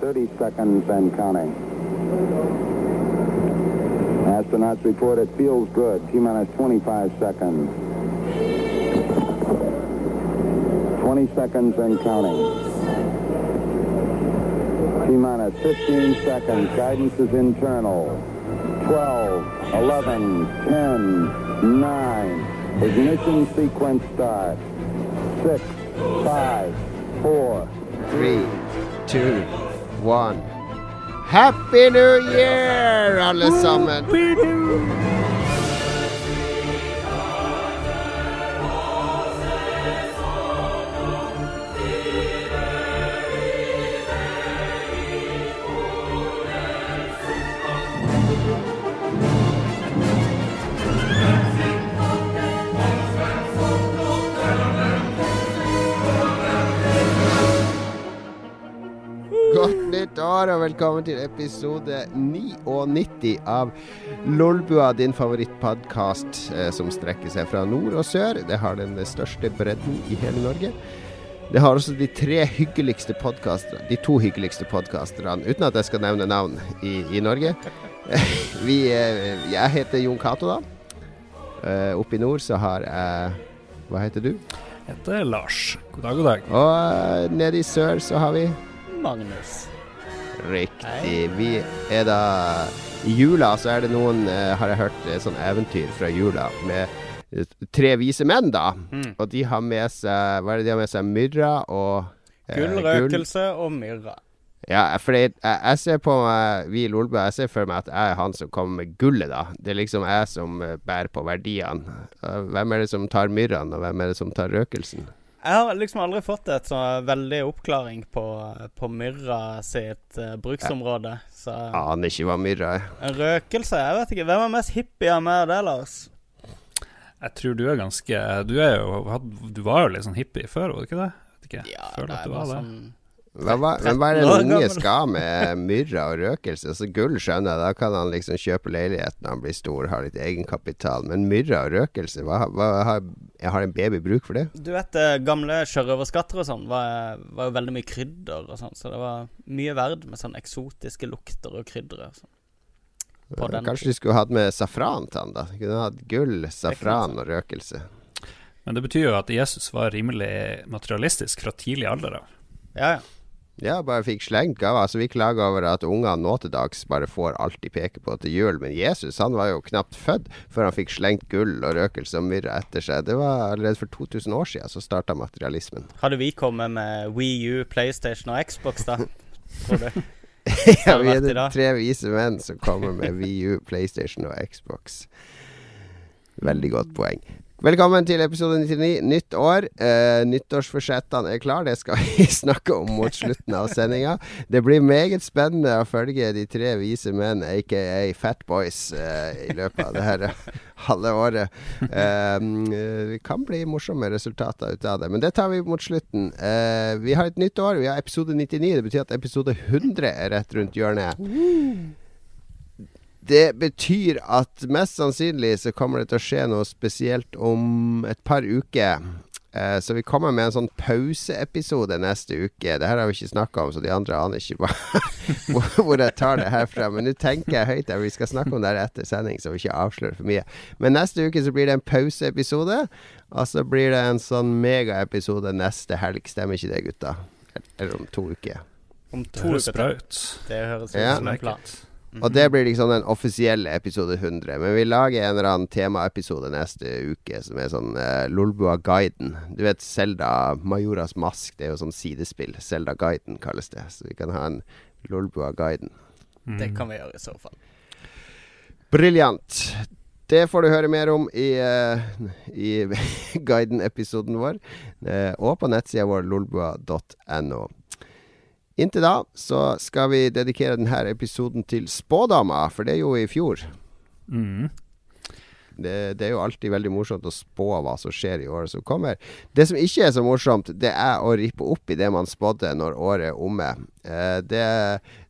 30 seconds and counting. Astronauts report it feels good. T minus 25 seconds. 20 seconds and counting. T minus 15 seconds. Guidance is internal. 12, 11, 10, 9. Ignition sequence start. 6, 5, 4, Three, two, one. Happy New Year, alle sammen! Velkommen til episode 99 av Lolbua, din favorittpodkast eh, som strekker seg fra nord og sør. Det har den største bredden i hele Norge. Det har også de tre hyggeligste podkasterne, de to hyggeligste podkasterne, uten at jeg skal nevne navn, i, i Norge. Vi, eh, jeg heter Jon Cato, da. Eh, Oppe i nord så har jeg Hva heter du? Jeg heter Lars. God dag, god dag. Og nede i sør så har vi Magnus. Riktig. Vi er da I jula så er det noen, eh, har jeg hørt, eh, sånn eventyr fra jula med eh, tre vise menn, da. Mm. Og de har med seg Hva er det de har med seg? Myrra og eh, Gull, røkelse og myrra. Ja, for jeg, jeg ser på meg Vi i Lolbø, jeg ser for meg at jeg er han som kommer med gullet, da. Det er liksom jeg som bærer på verdiene. Hvem er det som tar myrraen, og hvem er det som tar røkelsen? Jeg har liksom aldri fått et så veldig oppklaring på, på myrra sitt uh, bruksområde. Så Aner ikke hva myrra er. en røkelse Jeg vet ikke. Hvem er mest hippie av meg og deg, Lars? Jeg tror du er ganske Du er jo Du var jo litt sånn hippie før, var du ikke det? Vet ikke. Ja, Føler det at er du var bare det. sånn Hva, men hva er det 13 år en unge gammel. skal med myrra og røkelse? Altså Gull skjønner jeg, da kan han liksom kjøpe leilighet når han blir stor, har litt egenkapital. Men myrra og røkelse, hva, hva har, jeg har en baby bruk for det? Du vet eh, gamle sjørøverskatter og sånn var, var jo veldig mye krydder og sånn, så det var mye verd med sånn eksotiske lukter og krydder. og sånn. På den Kanskje de skulle hatt med safran til han, da? Kunne hatt gull, safran og røkelse. Men det betyr jo at Jesus var rimelig materialistisk fra tidlig alder av. Ja, ja. Ja, bare fikk slengt av. Altså, vi klager over at ungene nå til dags bare får alt de peker på til jul. Men Jesus han var jo knapt født før han fikk slengt gull og røkelse og myrra etter seg. Det var allerede for 2000 år siden så starta materialismen. Hadde vi kommet med Wii U, PlayStation og Xbox, da? Tror du? ja, vi er det de tre vise menn som kommer med Wii U, PlayStation og Xbox. Veldig godt poeng. Velkommen til episode 99. Nytt år. Eh, nyttårsforsettene er klar. Det skal vi snakke om mot slutten av sendinga. Det blir meget spennende å følge de tre vise menn, aka Fat Boys, eh, i løpet av det her halve året. Eh, det kan bli morsomme resultater ut av det, men det tar vi mot slutten. Eh, vi har et nytt år. Vi har episode 99. Det betyr at episode 100 er rett rundt hjørnet. Det betyr at mest sannsynlig så kommer det til å skje noe spesielt om et par uker. Eh, så vi kommer med en sånn pauseepisode neste uke. Det her har vi ikke snakka om, så de andre aner ikke hva, hvor, jeg tar det herfra. Men nå tenker jeg høyt at Vi skal snakke om det her etter sending, så vi ikke avslører for mye. Men neste uke så blir det en pauseepisode. Og så blir det en sånn megaepisode neste helg. Stemmer ikke det, gutta? Eller om to uker. Om to uker. Det høres ut som en plan. Og det blir liksom den offisielle episode 100. Men vi lager en eller annen temaepisode neste uke som er sånn uh, Lolbua-guiden. Du vet Selda Majoras mask, det er jo sånn sidespill. Selda-guiden kalles det. Så vi kan ha en Lolbua-guiden. Det kan vi gjøre i så fall. Briljant. Det får du høre mer om i, uh, i guiden-episoden vår, uh, og på nettsida vår lolbua.no. Inntil da så skal vi dedikere denne episoden til spådama, for det gjorde vi i fjor. Mm. Det, det, er jo alltid veldig morsomt å spå hva som skjer i året som kommer. Det som ikke er så morsomt, det er å rippe opp i det man spådde når året er omme. Eh, det,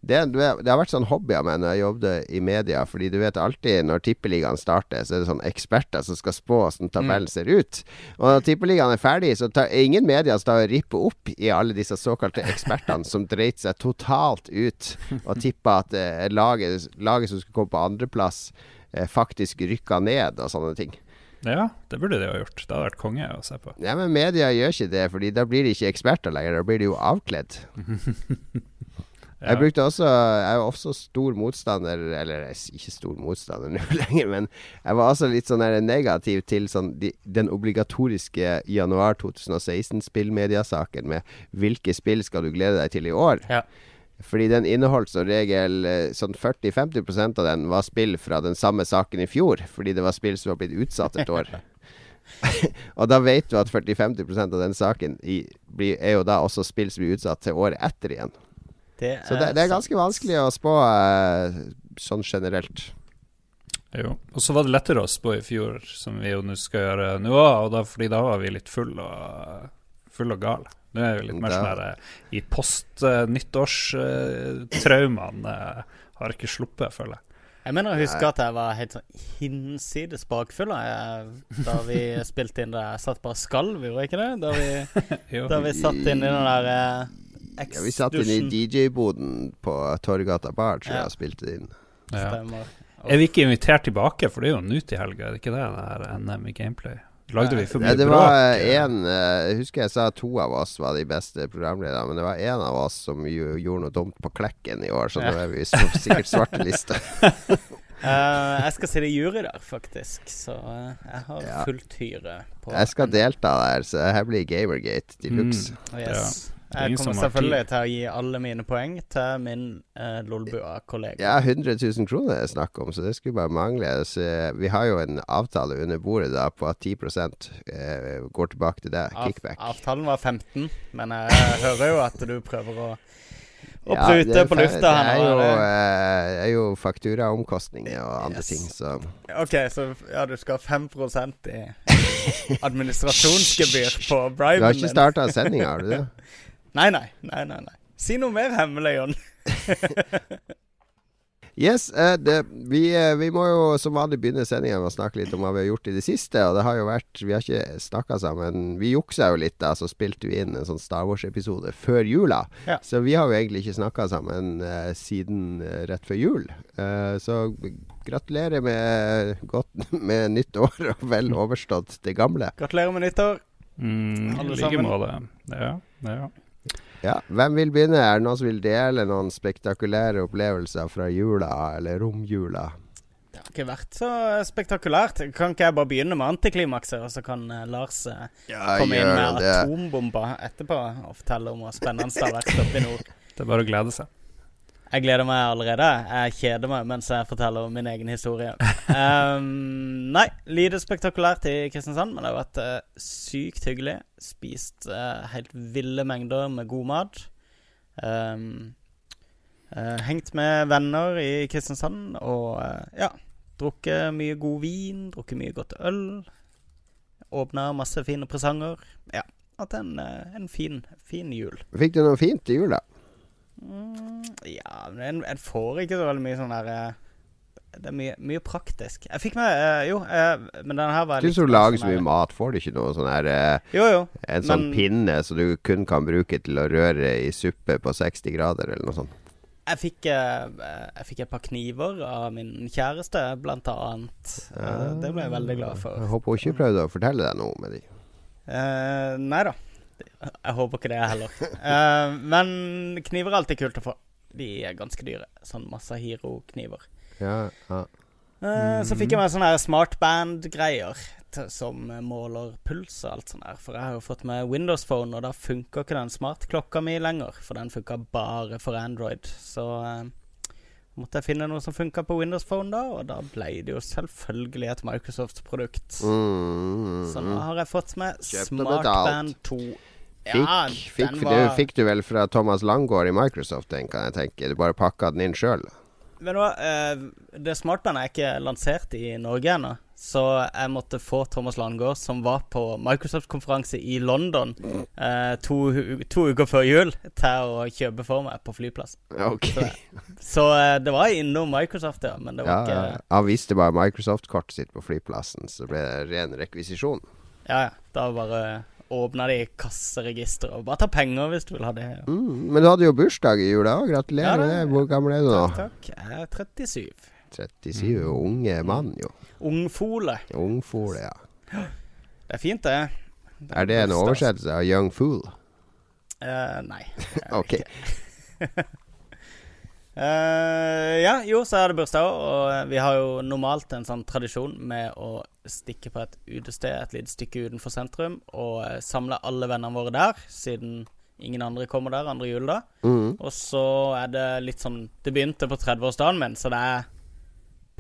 det, det, har vært sånn hobby av meg når jeg jobbet i media. Fordi du vet alltid når Tippeligaen starter, så er det sånn eksperter som skal spå hvordan tabellen mm. ser ut. Og når Tippeligaen er ferdig, så tar ingen media som tar rippe opp i alle disse såkalte ekspertene som dreit seg totalt ut og tippa at eh, laget, laget som skulle komme på andreplass faktisk rykka ned og sånne ting. Ja, det burde de ha gjort. Det hadde vært konge å se på. Ja, Men media gjør ikke det, Fordi da blir de ikke eksperter lenger. Da blir de jo avkledd. ja. Jeg brukte også Jeg er også stor motstander Eller er ikke stor motstander nå lenger, men jeg var også litt sånn negativ til sånn de, den obligatoriske januar 2016-spillmediasaken med hvilke spill skal du glede deg til i år. Ja. Fordi den inneholdt som regel eh, sånn 40-50% av den var spill fra den samme saken i fjor. Fordi det var spill som var blitt utsatt et år. og da vet du at 40-50% av den saken i, blir, er jo da også spill som blir utsatt til året etter igjen. Det Så det, det, er ganske vanskelig å spå eh, sånn generelt. Jo. Og så var det lettere å spå i fjor, som vi jo nå skal gjøre nå òg, fordi da var vi litt full og, full og gale. Nå er jo litt mer sånn her eh, I post-nyttårstraumaen uh, har ikke sluppet, føler jeg. Jeg mener å huske at jeg var helt sånn hinsides bakfull da vi spilte inn det. Jeg satt bare skalv, gjorde jeg ikke det? Da vi, da vi satt inn i den der eh, ja, Vi satt inn i DJ-boden på Torgata Bar, tror jeg, og spilte inn. Ja. Er vi ikke invitert tilbake, for det er jo nå til helga, er det ikke det? Det er NM i gameplay? Lagde vi for mye det bråk? En, jeg husker jeg sa to av oss var de beste programlederne, men det var én av oss som gjorde noe dumt på Klekken i år, så nå er vi sikkert svarteliste. uh, jeg skal sitte i jury der, faktisk, så uh, jeg har ja. fullt hyre på Jeg skal delta der, så her blir Gamergate de luxe. Mm. Oh, yes. ja. Jeg kommer selvfølgelig til å gi alle mine poeng til min eh, Lolbua-kollega. Ja, 100 000 kroner er snakk om, så det skulle bare mangle. Så vi har jo en avtale under bordet da på at 10 eh, går tilbake til det. Kickback. Av, avtalen var 15, men jeg, hører jo at du prøver å og ja, prute på lufta her nå. Det er jo, jo fakturaomkostninger og andre yes. ting, så OK, så ja, du skal ha 5% i administrasjonsgebyr på briben din. Du har ikke starta sendinga, har du det? Nei, nei. nei, nei, nei. Si noe mer hemmelig, Jon. yes, uh, det, vi, uh, vi, må jo som vanlig begynne sendinga med å snakke litt om hva vi har gjort i det siste. Og det har jo vært Vi har ikke snakka sammen. Vi juksa jo litt, da, så spilte vi inn en sånn Star Wars-episode før jula. Ja. Så vi har jo egentlig ikke snakka sammen uh, siden rett før jul. så gratulerer med, godt, med nytt år og vel overstått det gamle. Gratulerer med nyttår. Mm, alle sammen. Ja, ja. Ja, Hvem vil begynne? Er det noen som vil dele noen spektakulære opplevelser fra jula eller romjula? Det har ikke vært så spektakulært. Kan ikke jeg bare begynne med antiklimakset, og så kan uh, Lars uh, ja, komme inn med atombomber etterpå og fortelle om hvor spennende det har vært oppe i nord? Det er bare å glede seg. Jeg gleder meg allerede. Jeg kjeder meg mens jeg forteller om min egen historie. Um, nei, lite spektakulært i Kristiansand, men det har vært uh, sykt hyggelig. Spist uh, helt ville mengder med god mat. Um, uh, hengt med venner i Kristiansand og ja, drukket mye god vin, drukket mye godt øl. Åpna masse fine presanger. Ja, hatt en, en fin, fin jul. Fikk du noe fint i jula? Mm, ja, men en, får ikke så veldig mye sånn der eh, Det er mye, mye praktisk. Jeg fikk med uh, Jo, uh, men den her var Du som lager så mye mat, får du ikke noe sånn her uh, Jo, jo. En sånn pinne som du kun kan bruke til å røre i suppe på 60 grader, eller noe sånt? Jeg fikk, jeg fikk et par kniver av min kjæreste, blant annet. Ja. Det ble jeg veldig glad for. Jeg håper hun ikke prøvde å fortelle deg noe med de. nei da. Jeg håper ikke det heller. Uh, men kniver er alltid kult å få. De er ganske dyre. Sånn Masahiro-kniver. Ja, ja. Uh, så fikk jeg meg sånne smartband-greier som måler puls og alt sånt der. For jeg har jo fått med Windows Phone, og da funker ikke den smartklokka mi lenger. For den funka bare for Android. Så uh, måtte jeg finne noe som funka på Windows Phone, da. Og da ble det jo selvfølgelig et Microsoft-produkt. Mm, så nå har jeg fått med Smartband 2 ja, fikk, fikk, var... du, fikk, du, vel fra Thomas Langgaard i Microsoft, den kan jeg tenke. Du bare pakka den inn sjøl. Men nå, eh, det smartbandet er ikke lansert i Norge ennå. så jeg måtte få Thomas Landgaard, som var på Microsoft-konferanse i London eh, to, to uker før jul, til å kjøpe for meg på flyplass. Okay. Så så det var innom Microsoft, ja, men det var ja. ikke Han viste bare Microsoft-kortet sitt på flyplassen, så ble det ren rekvisisjon. Ja, ja. Da bare åpna de kasseregisteret og bare ta penger hvis du vil ha det. Ja. Mm, men du hadde jo bursdag i jula òg. Gratulerer med ja, det. Hvor gammel er du nå? Takk, takk. Jeg er 37. 37. Unge mann, jo. Ungfole. Ungfole, ja. Det er fint, det. Det Er det en oversettelse av young fool? Uh, nei. er Ok. Eh, ja, jo, så er det bursdag òg, og vi har jo normalt en sånn tradisjon med å stikke på et utested et lite stykke utenfor sentrum og eh, samle alle vennene våre der, siden ingen andre kommer der andre juledag. Mm. Og så er det litt sånn Det begynte på 30-årsdagen min, så det er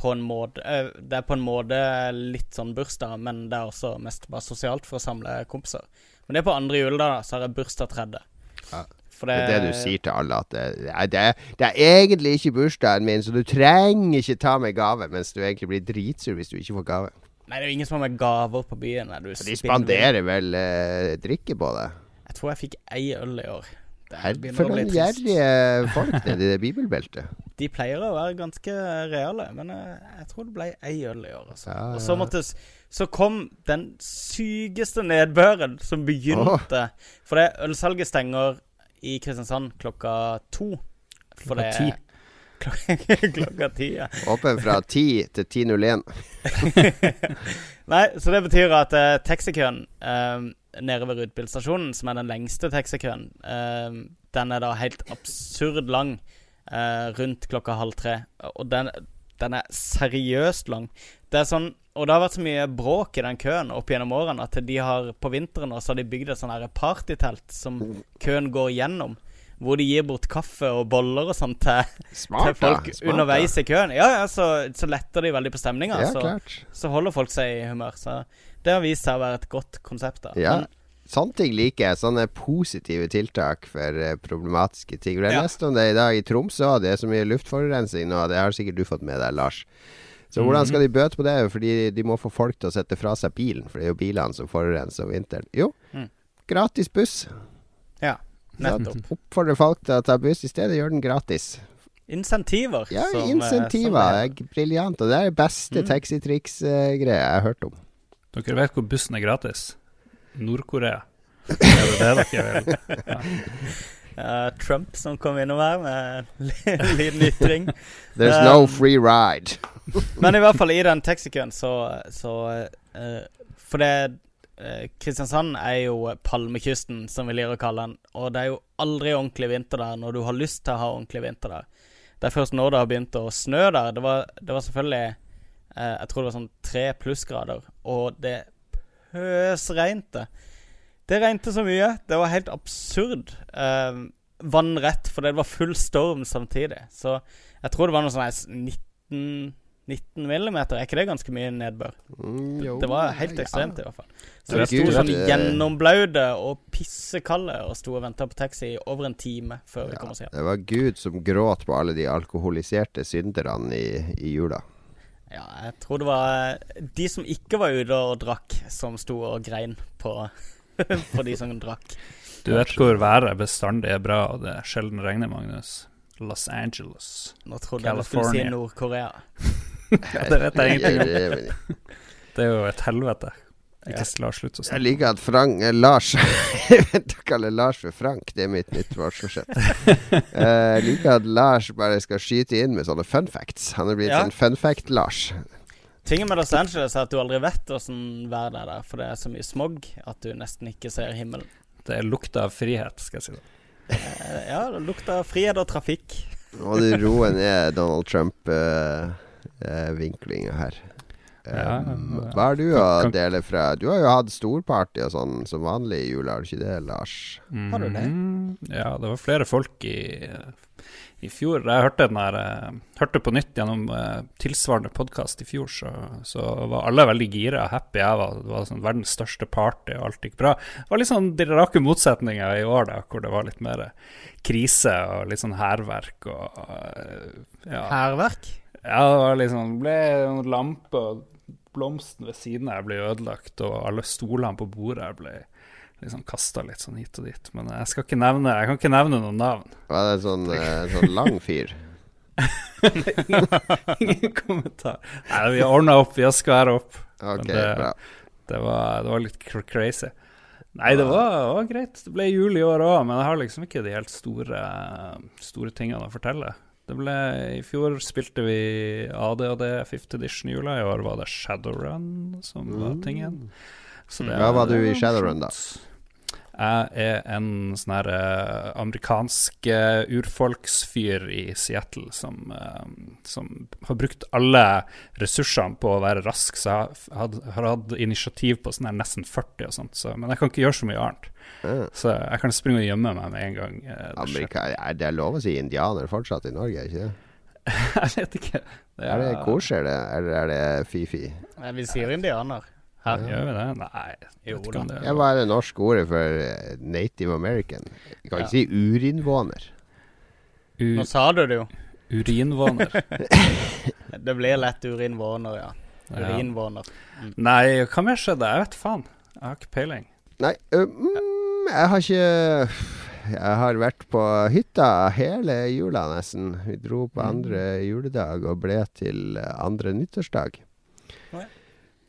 på en måte eh, Det er på en måte litt sånn bursdag, men det er også mest bare sosialt for å samle kompiser. Men det er på andre juledag, da, så har jeg bursdag tredje. Ja. For Det er det du sier til alle, at det, det, det er egentlig ikke bursdagen min, så du trenger ikke ta meg gave, mens du egentlig blir dritsur hvis du ikke får gave. Nei, det er jo ingen som har med gaver på byen. Du For de spanderer vel eh, drikke på det. Jeg tror jeg fikk ei øl i år. Det for noen gjerrige folk nedi det bibelbeltet. De pleier å være ganske reale, men jeg, jeg tror det ble ei øl i år. Altså. Ja, Og så måtte Så kom den sykeste nedbøren som begynte. For det ølsalget stenger i Kristiansand klokka to. Klokka ti. Klokka, klokka ti, ja. Åpen fra 10 til 10.01. Nei, så det betyr at uh, taxikøen uh, nede ved Rudbilstasjonen, som er den lengste taxikøen, uh, den er da helt absurd lang uh, rundt klokka halv tre. Og den, den er seriøst lang. Det er sånn Og det har vært så mye bråk i den køen opp gjennom årene at de har på vinteren også har de bygd et sånn partytelt som køen går gjennom. Hvor de gir bort kaffe og boller og sånt til, til da. folk Smart, da. underveis i køen. Ja, ja, så, så letter de veldig på stemninga. Ja, så så holder folk seg i humør. Så det har vist seg å være et godt konsept. da Ja. Men, Sånne ting liker jeg. Sånne positive tiltak for eh, problematiske ting. Det Jeg Ja. leste om det i dag i Tromsø. Det er så mye luftforurensning nå. Det har sikkert du fått med deg, Lars. Så hvordan skal de bøte på det? Fordi de må få folk til å sette fra seg bilen. For det er jo bilene som forurenser om vinteren. Jo, Mm. gratis buss. ja, nettopp. Oppfordrer folk til å ta buss i stedet. Gjør den gratis. Insentiver. Ja, som, eh, insentiver. som er briljant. Og det er det beste Mm. taxitriks-greia jeg har hørt om. Dere vet hvor bussen er gratis? Nord-Korea. Er det det dere vil? Ja. Uh, Trump som kom innom her med en liten ytring. There's Um, no free ride. Men i hvert fall i den taxikøen, så, så uh, For det eh, Kristiansand er jo palmekysten, som vi liker å kalle den. Og det er jo aldri ordentlig vinter der når du har lyst til å ha ordentlig vinter der. Det er først nå det har begynt å snø der. Det var, det var selvfølgelig eh, Jeg tror det var sånn tre plussgrader, og det pøsregnte. Det regnte så mye. Det var helt absurd. Eh, vannrett, for det var full storm samtidig. Så jeg tror det var noe sånn her 19 19 millimeter, er ikke det ganske mye nedbør? Mm, jo, Det var helt ja. ekstremt, i hvert fall. Så vi sto sånn gjennomblaude og pissekalde og sto og venta på taxi i over en time før vi kom oss hjem. det var Gud som gråt på alle de alkoholiserte synderne i, i jula. Ja, jeg tror det var eh, de som ikke var ute og drakk, som sto og grein på, på de som drakk. Du vet hvor været bestandig er bra, og det sjelden regner, Magnus. Los Angeles. Nå trodde jeg du skulle si California. Nord-Korea. Ja, det vet jeg ingenting om. Det er jo et helvete. Ja. Ikke la å snakke. Jeg liker at Frank eh, Lars Jeg vet du kaller Lars for Frank. Det er mitt nyttårsforsett. Eh, Jeg liker at Lars bare skal skyte inn med sånne fun facts. Han er blitt Ja. sånn fun fact-Lars. Tingen med Los Angeles er at du aldri vet åssen været er der, for det er så mye smog at du nesten ikke ser himmelen. Det er lukta av frihet, skal jeg si. det. Eh, Ja, det lukter frihet og trafikk. Og du roe ned Donald Trump-vinklinga her. Eh, Ja, hva er du å kan- dele fra Du har jo hatt storparty og sånn som vanlig i jula, har du ikke det, Lars? Har du det? Mhm. Ja, det var flere folk i, i fjor. Jeg hørte den her eh, Hørte på nytt gjennom eh, tilsvarende podkast i fjor, så, så var alle veldig gira og happy. Jeg var, det var sånn verdens største party, og alt gikk bra. Det var litt sånn de rake motsetninger i år, da, hvor det var litt mer krise og litt sånn hærverk og ja. Hærverk? Ja, det var liksom ble noen lamper, og blomsten ved siden av ble ødelagt, og alle stolene på bordet ble liksom kasta litt sånn hit og dit. Men jeg skal ikke nevne Jeg kan ikke nevne noen navn. Var det en sånn, en sånn lang fyr? Ingen kommentar. Nei, vi ordna opp. Vi har skværa opp. Ok, Men det, bra. det, var, det var litt crazy. Nei, det var, det var greit. Det ble jul i år òg, men jeg har liksom ikke de helt store, store tingene å fortelle. Det ble, I fjor spilte vi ADHD 5th edition-jula. I år var det Shadowrun som var tingen. Så det- ja, var du i Shadowrun, da? Jeg er en sånn her eh, amerikansk eh, urfolksfyr i Seattle som, eh, som har brukt alle ressursene på å være rask, så jeg har hatt initiativ på sånn her nesten 40 og sånt. Så, men jeg kan ikke gjøre så mye annet. Så jeg kan springe og gjemme meg med en gang. det. Amerika, er det lov å si indianer fortsatt i Norge, er ikke det? jeg vet ikke. Det Er det koselig, eller er det fy-fy? Vi sier indianer. Her. Gjør vi det? Nei. jeg Jo det Ja, hva er det norske ordet for eh, native american? Vi kan Ja. ikke si urinnvåner. U Nå sa du det jo. urinvåner. Det blir lett urinvåner, ja. Ja. Urinvåner. Nei, hva mer skjedde? Jeg vet faen. Jeg har ikke peiling. Nei, mm, jeg har ikke Jeg har vært på hytta hele jula, nesten. Vi dro på andre juledag og ble til eh, andre nyttårsdag. Oi.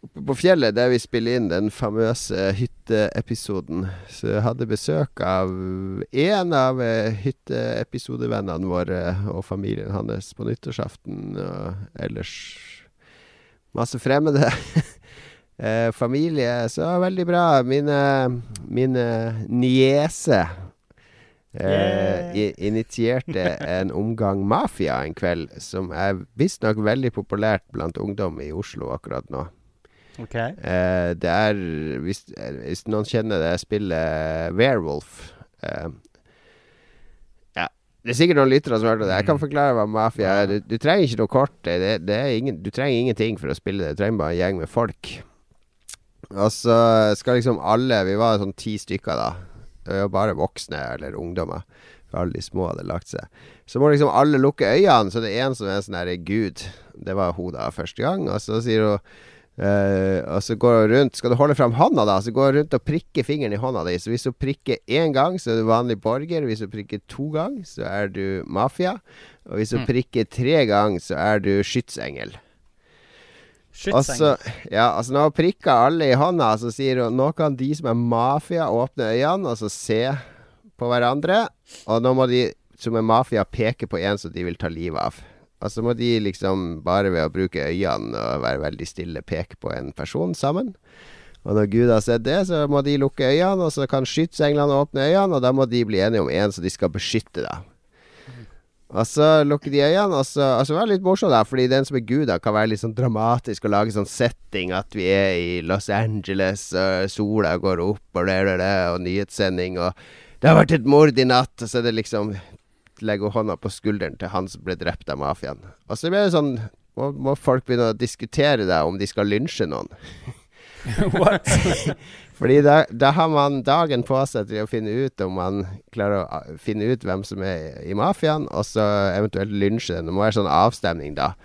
Oppe på fjellet der vi spiller inn den famøse hytteepisoden. Så jeg hadde besøk av en av eh, hytteepisodevennene våre og familien hans på nyttårsaften. Og ellers masse fremmede. Eh, familie, så veldig bra. Mine, mine niese eh, Yeah. initierte en omgang mafia en kveld, som er visstnok veldig populært blant ungdom i Oslo akkurat nå. OK. Eh, det er hvis, eh, hvis noen kjenner det spillet Werewolf eh, Ja, det er sikkert noen lyttere som har hørt det. Jeg kan forklare hva mafia er. Du, du trenger ikke noe kort. Det, det ingen, du trenger ingenting for å spille det. Du trenger bare en gjeng med folk. Og så skal liksom alle Vi var sånn ti stykker da. Det var bare voksne eller ungdommer. For alle de små hadde lagt seg. Så må liksom alle lukke øynene, så det er en som er en sånn herre gud. Det var hun da første gang. Og så sier hun Eh, og så går hun rundt Skal du holde fram hånda, da, så går hun rundt og prikker fingeren i hånda di. Så hvis du prikker én gang, så er du vanlig borger. Hvis du prikker to ganger, så er du mafia. Og hvis du prikker tre ganger, så er du skytsengel. Skytsengel. Også, ja, altså når hun prikker alle i hånda, så sier hun nå kan de som er mafia, åpne øynene og så se på hverandre. Og nå må de som er mafia, peke på en som de vil ta livet av. Og så må de liksom bare ved å bruke øynene og være veldig stille peke på en person sammen. Og når Gud har sett det, så må de lukke øynene, og så kan skytsenglene åpne øynene, og da må de bli enige om en som de skal beskytte, da. Og så lukker de øynene, og så altså, det litt morsomt, da, fordi den som er Gud, da, kan være litt sånn dramatisk og lage sånn setting at vi er i Los Angeles, og sola går opp, og det, det, det, og nyhetssending, og det har vært et mord i natt, og så er det liksom Legger hånda på skulderen til han som ble drept av mafiaen. Og så blir det sånn må, må folk begynne å diskutere det om de skal lynsje noen. What? Fordi da, da har man dagen på seg til å finne ut om man klarer å finne ut hvem som er i mafiaen, og så eventuelt lynsje den. Det må være sånn avstemning, da.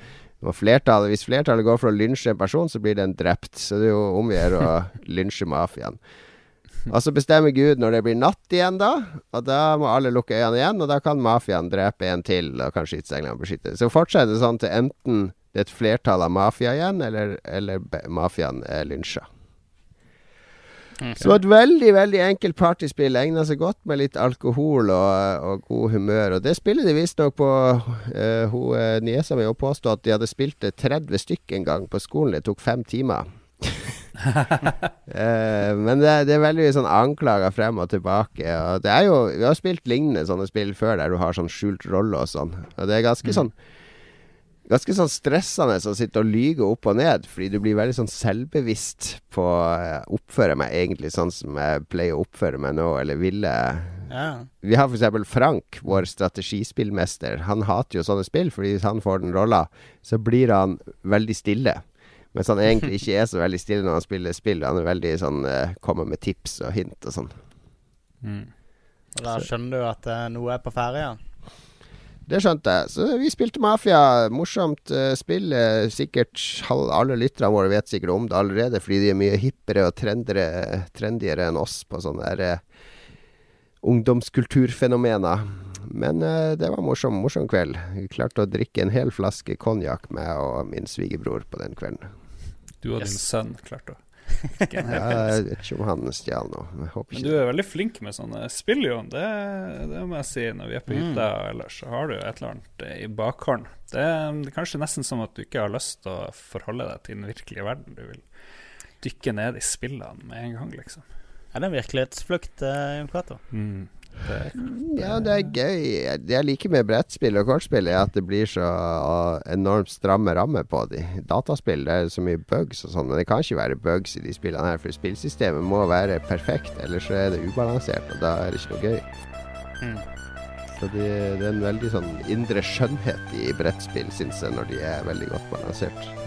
Flertallet, hvis flertallet går for å lynsje en person, så blir den drept. Så det er jo om å lynsje mafiaen. Og så bestemmer Gud når det blir natt igjen, da. Og da må alle lukke øynene igjen, og da kan mafiaen drepe en til, og kan skytsenglene beskytte. Så fortsetter det sånn til enten det er et flertall av mafia igjen, eller, eller mafiaen er lynsja. Så et veldig veldig enkelt partyspill. Egna seg godt med litt alkohol og, og god humør. Og det spiller de visstnok på uh, hun, eh, Niesa mi har påstått at de hadde spilt det 30 stykk en gang på skolen. Det tok fem timer. Eh, men det, det er veldig sånn anklager frem og tilbake. Og det er jo, vi har spilt lignende sånne spill før der du har sånn skjult rolle og sånn. Og det er ganske sånn Ganske sånn stressende å sitte og lyge opp og ned, fordi du blir veldig sånn selvbevisst på å Oppføre meg egentlig sånn som jeg pleier å oppføre meg nå, eller ville Ja. Vi har eksempel Frank, vår strategispillmester. Han hater jo sånne spill, fordi hvis han får den rolla, så blir han veldig stille. Mens han egentlig ikke er så veldig stille når han spiller spill. Han er veldig sånn uh, kommer med tips og hint og sånn. Mm. Og da skjønner du at uh, noe er på ferde, ja. Det skjønte jeg. Så vi spilte Mafia. Morsomt uh, spill. Sikkert alle lytterne våre vet sikkert om det allerede, fordi de er mye hippere og trendere, trendigere enn oss på sånne der, uh, ungdomskulturfenomener. Men det var morsom, morsom kveld. Vi klarte å drikke en hel flaske konjakk, med og min svigerbror, på den kvelden. Du og yes. din sønn klarte å ja, jeg vet ikke om han stjal noe. Men du er veldig flink med sånne spill, Jon. Det, det må jeg si. Når vi er på hytta mm. ellers, så har du et eller annet i bakhånd. Det, det, er kanskje nesten som at du ikke har lyst til å forholde deg til den virkelige verden. Du vil dykke ned i spillene med en gang, liksom. Er det en virkelighetsflukt, eh, Jon Cato? Mm. Ja, det er gøy. Det jeg liker med brettspill og kortspill, er at det blir så enormt stramme rammer på de. Dataspill det er så mye bugs og sånn, men det kan ikke være bugs i de spillene her. For spillsystemet må være perfekt, ellers er det ubalansert, og da er det ikke noe gøy. Mm. Så det, det, er en veldig sånn indre skjønnhet i brettspill, syns jeg, når de er veldig godt balansert.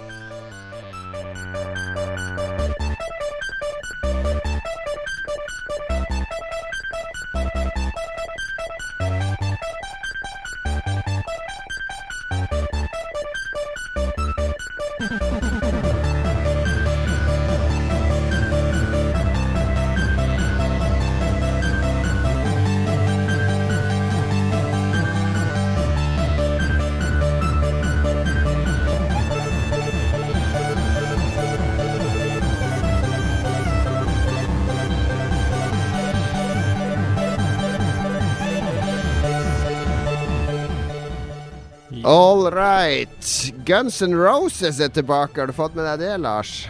Guns N' Roses er tilbake. Har du fått med deg det, Lars?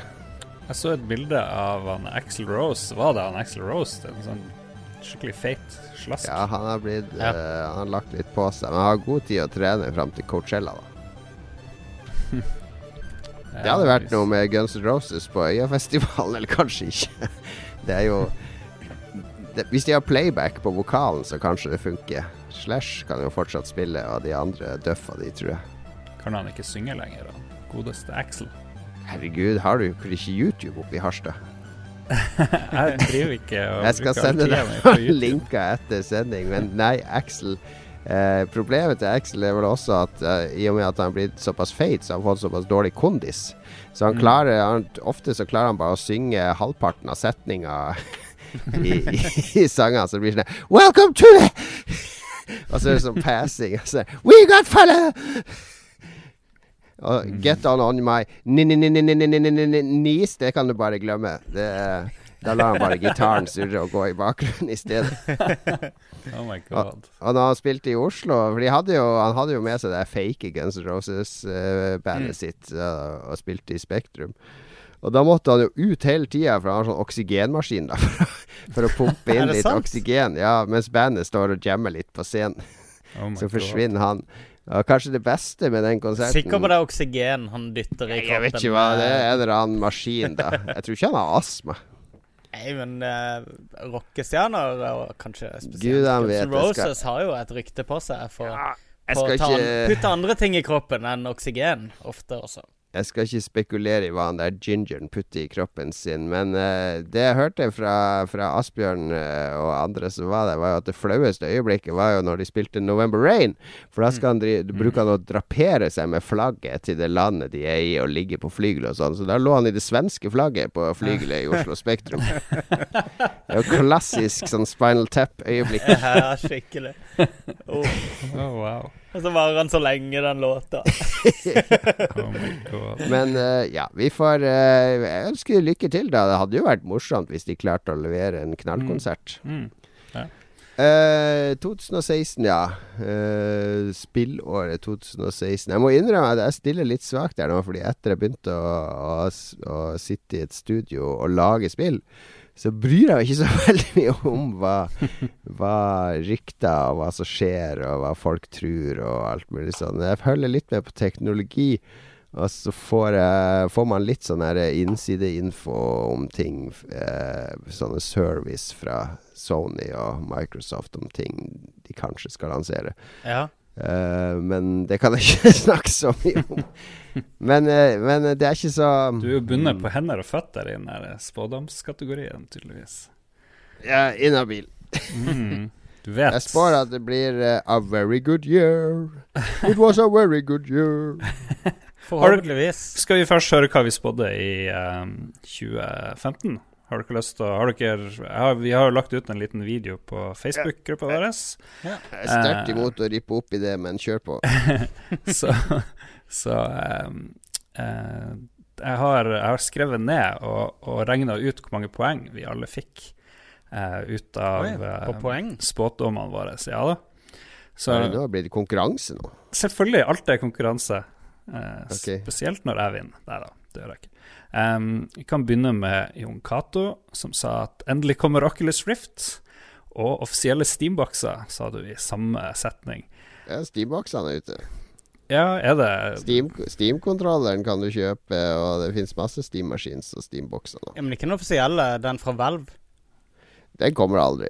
Jeg så et bilde av han Axel Rose. Var det han Axel Rose? En sånn skikkelig feit slask? Ja, han har, blitt, ja. uh, han har lagt litt på seg. Men han har god tid å trene fram til Coachella, da. det hadde vært noe med Guns N' Roses på Øyafestivalen, eller kanskje ikke. det er jo det, Hvis de har playback på vokalen, så kanskje det funker. Slash kan jo fortsatt spille, og de andre døffa de, tror jeg. Kan han ikke synge lenger, han Godeste Axel? Herregud, har du ikke YouTube oppe i Harstad? jeg driver ikke og Jeg skal sende deg linker etter sending, men nei, Axel eh, Problemet til Axel er vel også at eh, i og med at han er blitt såpass feit, så har han fått såpass dårlig kondis. Så han mm. klarer han, Ofte så klarer han bare å synge halvparten av setninga i, i, i sangene, så det blir sånn Welcome to the og så er det sånn passing. Og så, We got fella! Og get on on my knees, det kan du bare glemme. Det, da lar han bare gitaren surre og gå i bakgrunnen i stedet. oh my god. Og, og da han spilte i Oslo For hadde jo, han hadde jo med seg det fake Guns Roses-bandet uh, sitt uh, og spilte i Spektrum. Og da måtte han jo ut hele tida, for han har sånn oksygenmaskin da, for, for å pumpe inn litt sant? oksygen. Ja, mens bandet står og jammer litt på scenen. Oh så forsvinner han. Og kanskje det beste med den konserten Sikker på det er oksygen han dytter i kroppen? Jeg vet ikke hva det er. En eller annen maskin, da. Jeg tror ikke han har astma. Nei, men uh, rockestjerner, og kanskje spesielt Gud, vet, Roses, skal... har jo et rykte på seg for ja, å ta, ikke... putte andre ting i kroppen enn oksygen, ofte også. Jeg skal ikke spekulere i hva han der gingeren putter i kroppen sin, men uh, det jeg hørte fra, fra Asbjørn uh, og andre som var der, var jo at det flaueste øyeblikket var jo når de spilte November Rain. For da skal han dri mm. bruker han å drapere seg med flagget til det landet de er i, og ligge på flygelet og sånn. Så da lå han i det svenske flagget på flygelet i Oslo Spektrum. det er jo klassisk sånn Spinal Tap-øyeblikk. ja, skikkelig. Oh. oh, wow. Og så varer han så lenge, den låta. oh Men uh, ja, vi får uh, Jeg ønsker lykke til, da. Det hadde jo vært morsomt hvis de klarte å levere en knallkonsert. Mm. Mm. Ja. Uh, 2016, ja. Uh, spillåret 2016. Jeg må innrømme at jeg stiller litt svakt der nå, fordi etter jeg begynte å, å, å sitte i et studio og lage spill, så bryr jeg meg ikke så veldig mye om hva, hva rykter og hva som skjer, og hva folk tror og alt mulig sånn. Jeg følger litt med på teknologi, og så får, jeg, får man litt sånn innsideinfo om ting. Eh, sånne service fra Sony og Microsoft om ting de kanskje skal lansere. Ja. Uh, men det kan jeg ikke snakke så mye om. men, uh, men, det er ikke så Du er jo bundet på hender og føtter i den spådomskategorien, tydeligvis. Ja, inhabil. mm. Du vet. Jeg spår at det blir uh, a very good year. It was a very good year. Forhåpentligvis. Skal vi først høre hva vi spådde i um, 2015? Har dere lyst til å har dere, har, Vi har jo lagt ut en liten video på Facebook-gruppa vår. Jeg er sterkt imot å rippe opp i det, men kjør på. så så um, eh, jeg, har, jeg har skrevet ned og, og regna ut hvor mange poeng vi alle fikk eh, ut av Oi, eh, spådommene våre. Så ja da. Så da blir det konkurranse nå? selvfølgelig, alt er konkurranse. Eh, Ok. Spesielt når jeg vinner. Nei da, det gjør jeg ikke. Um, vi kan begynne med Jon Cato, som sa at endelig kommer Oculus Rift. Og offisielle Steam-bokser, sa du i samme setning. Ja, Steamboxene er ute. Ja, er det Steam- Steam-kontrolleren kan du kjøpe, og det finnes masse Steam-machines og Steam-bokser. Ja, men ikke den offisielle, den fra Valve. Den kommer aldri.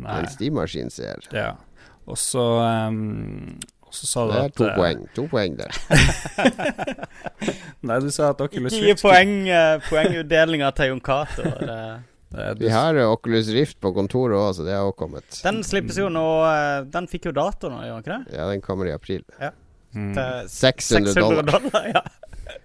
Nei. En Steam-maskin ser. Ja. Og så um, og så sa du Det er at to eh, poeng. To poeng der. Nei, du sa at Oculus Ikke gi Rift poeng, uh, poengutdelinga til Jon Cato. Eh, Vi har eh, Oculus Rift på kontoret òg, så det har også kommet. Den slippes jo nå eh, Den fikk jo dato nå, gjør den ikke det? Ja, den kommer i april. Mm. Til 600 dollar. dollar ja.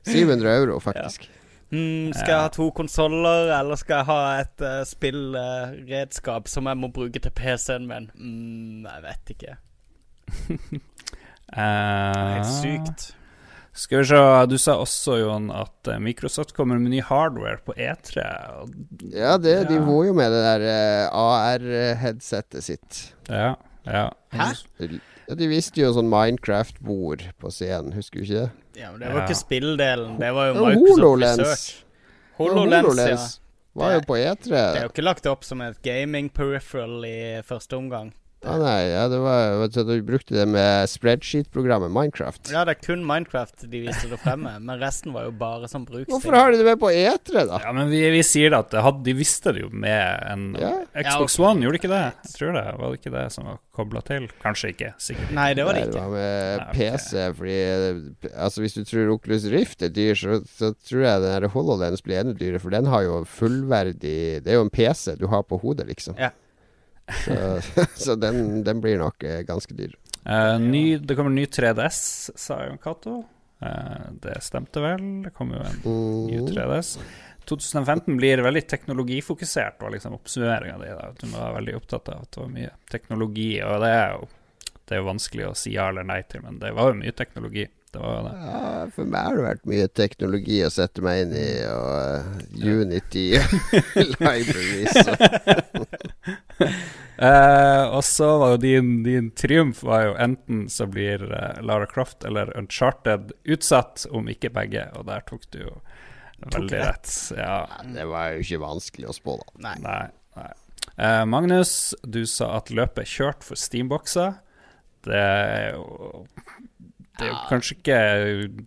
700 euro, faktisk. Mm, skal jeg ha to konsoller, eller skal jeg ha et uh, spillredskap som jeg må bruke til PC-en min? Mm, jeg vet ikke. uh, Helt sykt. Skal vi se, du sa også, Jon, at eh, Microsoft kommer med ny hardware på E3. og- Ja, det, de Ja. må jo med det der AR-headsetet sitt. Ja, ja. Hæ? Ja, de viste jo sånn Minecraft-bord på scenen, husker du ikke det? Ja, men Det var Ja. ikke spilldelen, det var jo Microsoft HoloLens. Research. Ja, HoloLens, ja. Var jo på Det er jo ikke lagt opp som et gaming peripheral i første omgang. Ah, nei, ja, det var vet du, Du brukte det med spreadsheet-programmet Minecraft. Ja, det er kun Minecraft de viste det fremme, men resten var jo bare som bruksting. Hvorfor har de det med på E3, da? Ja, men vi, vi sier det at det hadde, de visste det jo med en Ja. Xbox Ja, okay. One, gjorde de ikke det? Jeg tror det. Var det ikke det som var kobla til? Kanskje ikke. Sikkert. Nei, det var det Nei, ikke. var med Nei, okay. PC, fordi Altså Hvis du tror Oculus Rift er dyr, så, så tror jeg den HoloLens blir enda dyrere, for den har jo fullverdig Det er jo en PC du har på hodet, liksom. Ja. Så, så den, den blir nok eh, ganske dyr. Uh, ny, det kommer ny 3DS, sa Jon Cato. Uh, det stemte vel. Det kommer jo en ny Mm. 3DS. 2015 blir veldig teknologifokusert, var liksom oppsummeringa di. Du må være veldig opptatt av at det var mye teknologi, og det er jo det er jo vanskelig å si ja eller nei til, men det var jo mye teknologi. Det var det. Ja, for meg har det vært mye teknologi å sette meg inn i, og uh, Unity libraries. Eh, og så var jo din, din triumf var jo enten så blir uh, Lara Croft eller Uncharted utsatt, om ikke begge, og der tok du jo veldig rett. Ja. Nei, Det var jo ikke vanskelig å spå, da. Nei. Nei. nei. Uh, Magnus, du sa at løpet er kjørt for Steambokser. Det er jo det er jo kanskje ikke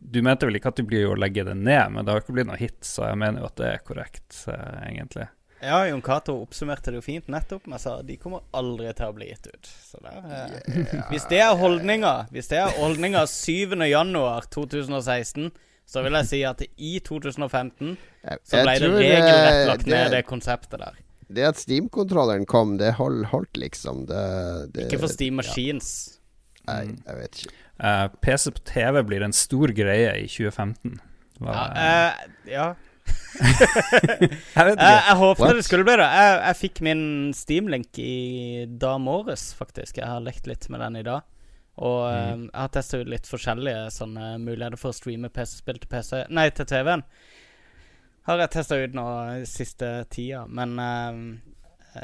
Du mente vel ikke at du blir å legge det ned, men det har ikke blitt noe hit, så jeg mener jo at det er korrekt, egentlig. Ja, Jon Cato oppsummerte det jo fint nettopp med sa de kommer aldri til å bli gitt ut. Så der, yeah. Hvis det er holdninga Hvis det er holdninga 7. januar 2016, så vil jeg si at i 2015 så ble det regelrett eh, lagt ned det konseptet der. det at Steam-kontrolleren kom, det hold, holdt liksom. Det, det, Ikke for Steam Machines. Nei, jeg vet ikke. Uh, PC på TV blir en stor greie i 2015. Hva, Ja, uh, ja. Jeg vet ikke. jeg håpet What? det skulle bli det. Jeg, jeg fikk min Steam-link i dag morges, faktisk. Jeg har lekt litt med den i dag. Og mm. jeg har testa ut litt forskjellige sånne muligheter for å streame PC-spill til PC Nei, til TV-en. Har jeg testa ut nå siste tida. Men uh,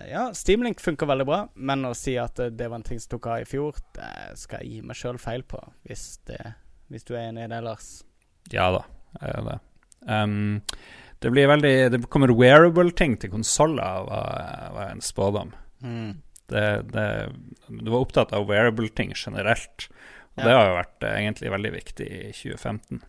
ja, Steamlink funker veldig bra. Men å si at det var en ting som tok av i fjor, det skal jeg gi meg sjøl feil på. Hvis, det, hvis du er enig i det, Lars. Ja da, jeg gjør det. Um, det blir veldig Det kommer wearable-ting til konsoller, var, var en spådom. Det, det, du var opptatt av wearable-ting generelt, og Ja. det har jo vært eh, egentlig veldig viktig i 2015.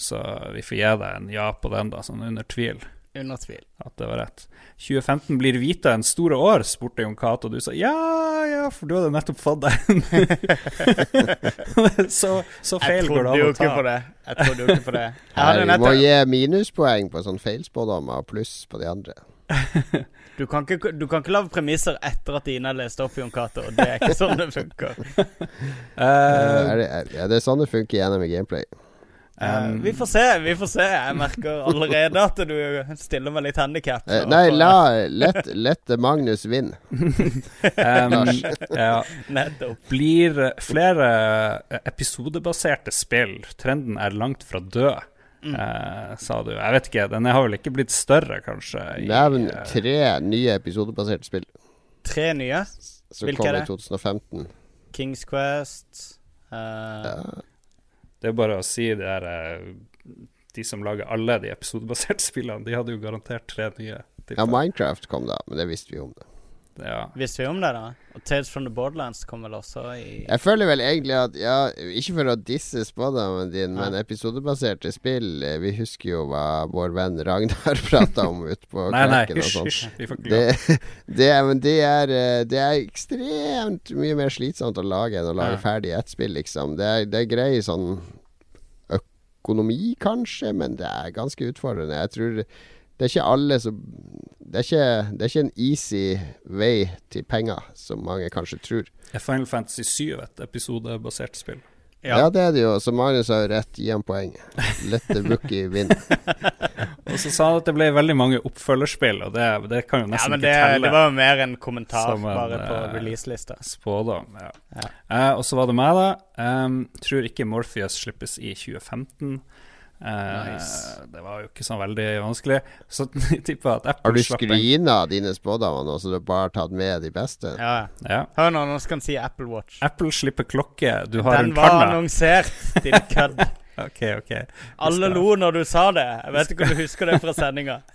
Så vi får gi deg en ja på den, da, sånn under tvil. Under tvil. At det var rett. 2015 blir Vita en store år, spurte Jon Cato, og du sa ja, ja, for du hadde nettopp fått deg så, så feil går det trodde an jo å ikke på ta. det. Jeg trodde jo ikke på det. Du Nei, vi må gi minuspoeng på sånn feilspådommer og pluss på de andre. Du kan ikke, du kan ikke lage premisser etter at Ina leste lest opp, Jon Cato. Det er ikke sånn det funker. uh, er det, er, det er sånn det funker gjennom i gameplay. Eh, um, vi får se, vi får se. Jeg merker allerede at du stiller meg litt handikap. Uh, nei, la lett, lett Magnus vinne. um, ja. Nettopp. Blir flere episodebaserte spill Trenden er langt fra død, Mm. Uh, sa du. Jeg vet ikke, den har vel ikke blitt større, kanskje? Nevn eh, tre nye episodebaserte spill Tre nye. som Hvilke kom er i det? 2015. Kings Quest. Uh, Ja. Det er bare å si det her eh, De som lager alle de episodebaserte spillene, de hadde jo garantert tre nye. ja, Minecraft kom da, men det visste vi om. det Ja. Visste vi om det, da? Og Tales from the Borderlands kom vel også i Jeg føler vel egentlig at Ja, ikke for å disse spådommen din, men episodebaserte spill eh, Vi husker jo hva vår venn Ragnar prata om ute på Nei, nei, Kverken og sånn. lov. Det, det, er, men det, er, eh, det er ekstremt mye mer slitsomt å lage enn å lage Ja. ferdig ett spill, liksom. Det er, det er grei sånn økonomi, kanskje, men det er ganske utfordrende. Jeg tror det er ikke alle som det er ikke, det er ikke en easy vei til penger, som mange kanskje tror. Er Final Fantasy 7 et episodebasert spill? Ja, det er det jo. Så Magnus har jo rett. Gi ham poeng. Let the rookie win. Og så sa han at det ble veldig mange oppfølgerspill, og det, det kan jo Ja, nesten men ikke det, telle. det var jo mer en kommentar en, bare på eh, releaselista. Spådom, ja. Ja. Uh, og så var det meg, da. Um, tror ikke Morpheus slippes i 2015. Eh, Nice. Det var jo ikke så veldig vanskelig. Så tipper at Apple Har du screena dine spådommer nå, så du har bare tatt med de beste? Ja. Ja. Hør nå, nå skal han si Apple Watch. Apple slipper klokke du har Den rundt var annonsert, din kødd. Ok, ok. Alle lo når du sa det. Jeg vet ikke om du husker det fra sendinga.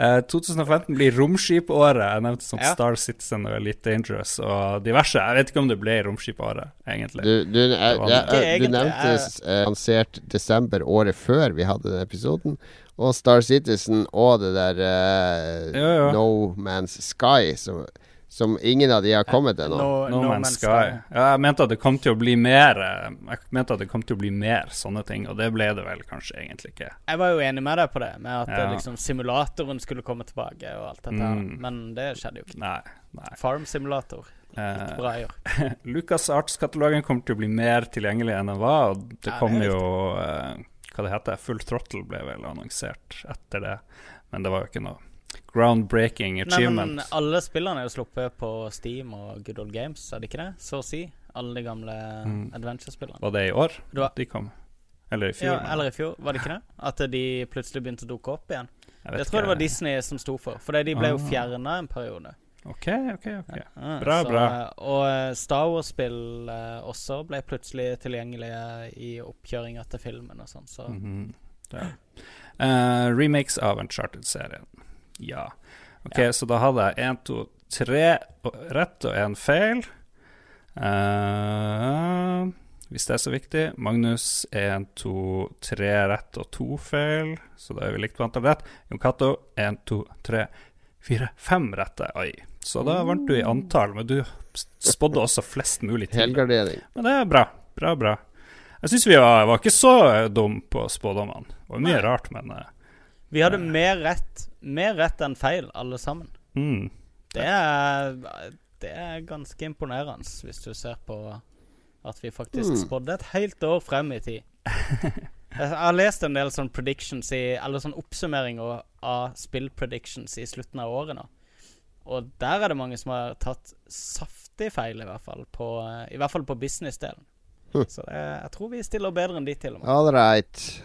Eh, 2015 blir romskipåret. Jeg nevnte sånn Ja. Star Citizen og Elite Dangerous og diverse. Jeg vet ikke om det ble romskipåret, egentlig. Du, du, jeg, jeg, du nevnte eh, lansert desember året før vi hadde den episoden. Og Star Citizen og det der eh, Ja, ja. No Man's Sky, som, som ingen av de har kommet ennå. No, No Man's Sky. Ja, jeg mente at det kom til å bli mer eh, Jeg mente at det kom til å bli mer sånne ting, og det ble det vel kanskje egentlig ikke. Jeg var jo enig med deg på det, med at Ja. eh, liksom simulatoren skulle komme tilbake og alt dette her. Mm. Men det skjedde jo ikke. Nei. nei. Farm Simulator. Litt Bra i år. Lucas Arts-katalogen kommer til å bli mer tilgjengelig enn den var. Og det Ja, kom det jo uh, Hva det heter Full Throttle ble vel annonsert etter det, men det var jo ikke noe groundbreaking achievement. Nei, men alle spillene er jo sluppet på Steam og Good Old Games, er det ikke det? Så å si. Alle de gamle Mm. adventure-spillene. Var det i år var- de kom? Eller i fjor? Ja, men eller i fjor, var det ikke det? At de plutselig begynte å dukke opp igjen. jeg Jeg tror det var Disney som sto for, for de ble jo Ah. fjerna en periode. Ok, ok, ok. Ja, Bra, så, bra. Og eh, Star Wars-spill eh, også ble plutselig tilgjengelige i oppkjøringa til filmen og sånn, så Mhm. Ja. uh, remakes av Uncharted-serien. Ja. Ok, Ja. så da hadde jeg én, to, tre rett og én feil. Uh, hvis det er så viktig. Magnus én, to, tre rett og to feil. Så da er vi likt på antall rett. Jon Cato én, to, tre, fire, fem rette. Oi. Så da vant du i antall, men du spådde også flest mulig til. Helgardering. Men det er bra. Bra, bra. Jeg syns vi var, var ikke så dum på spådommene. Det var mye Nei. rart, men eh, Vi hadde mer rett Mer rett enn feil, alle sammen. mm. Det er, det er ganske imponerende, hvis du ser på at vi faktisk Mm. spådde et helt år frem i tid. Jeg har lest en del sånn predictions i Eller sånn oppsummeringer av spill-predictions i slutten av året nå. Og der er det mange som har tatt saftig feil, i hvert fall. På, I hvert fall på business-delen. Så det, jeg tror vi stiller bedre enn de, til og med. All right.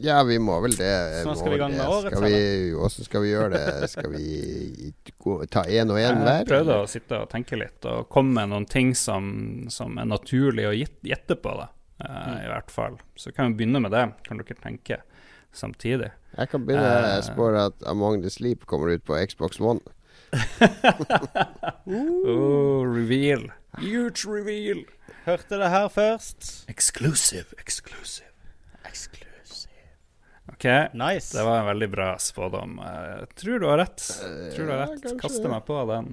Ja, vi må vel det. Så skal vi i gang med året, Skal vi, Hvordan skal vi gjøre det? Skal vi gå, ta én og én Jeg hver? prøvde å sitte og tenke litt, og komme med noen ting som, som er naturlig å gjette- gjette på, da. uh, Mm. I hvert fall. Så kan vi begynne med det. Kan dere tenke samtidig? Jeg kan begynne. uh, Jeg spår at Among the Sleep kommer ut på Xbox One. Oh, reveal. Huge reveal. Hørte det her først. Exclusive, exclusive. Exclusive. OK. Nice. Det var en veldig bra spådom. Jeg tror du har rett. Tror du har rett. Ja, Kaster meg på den.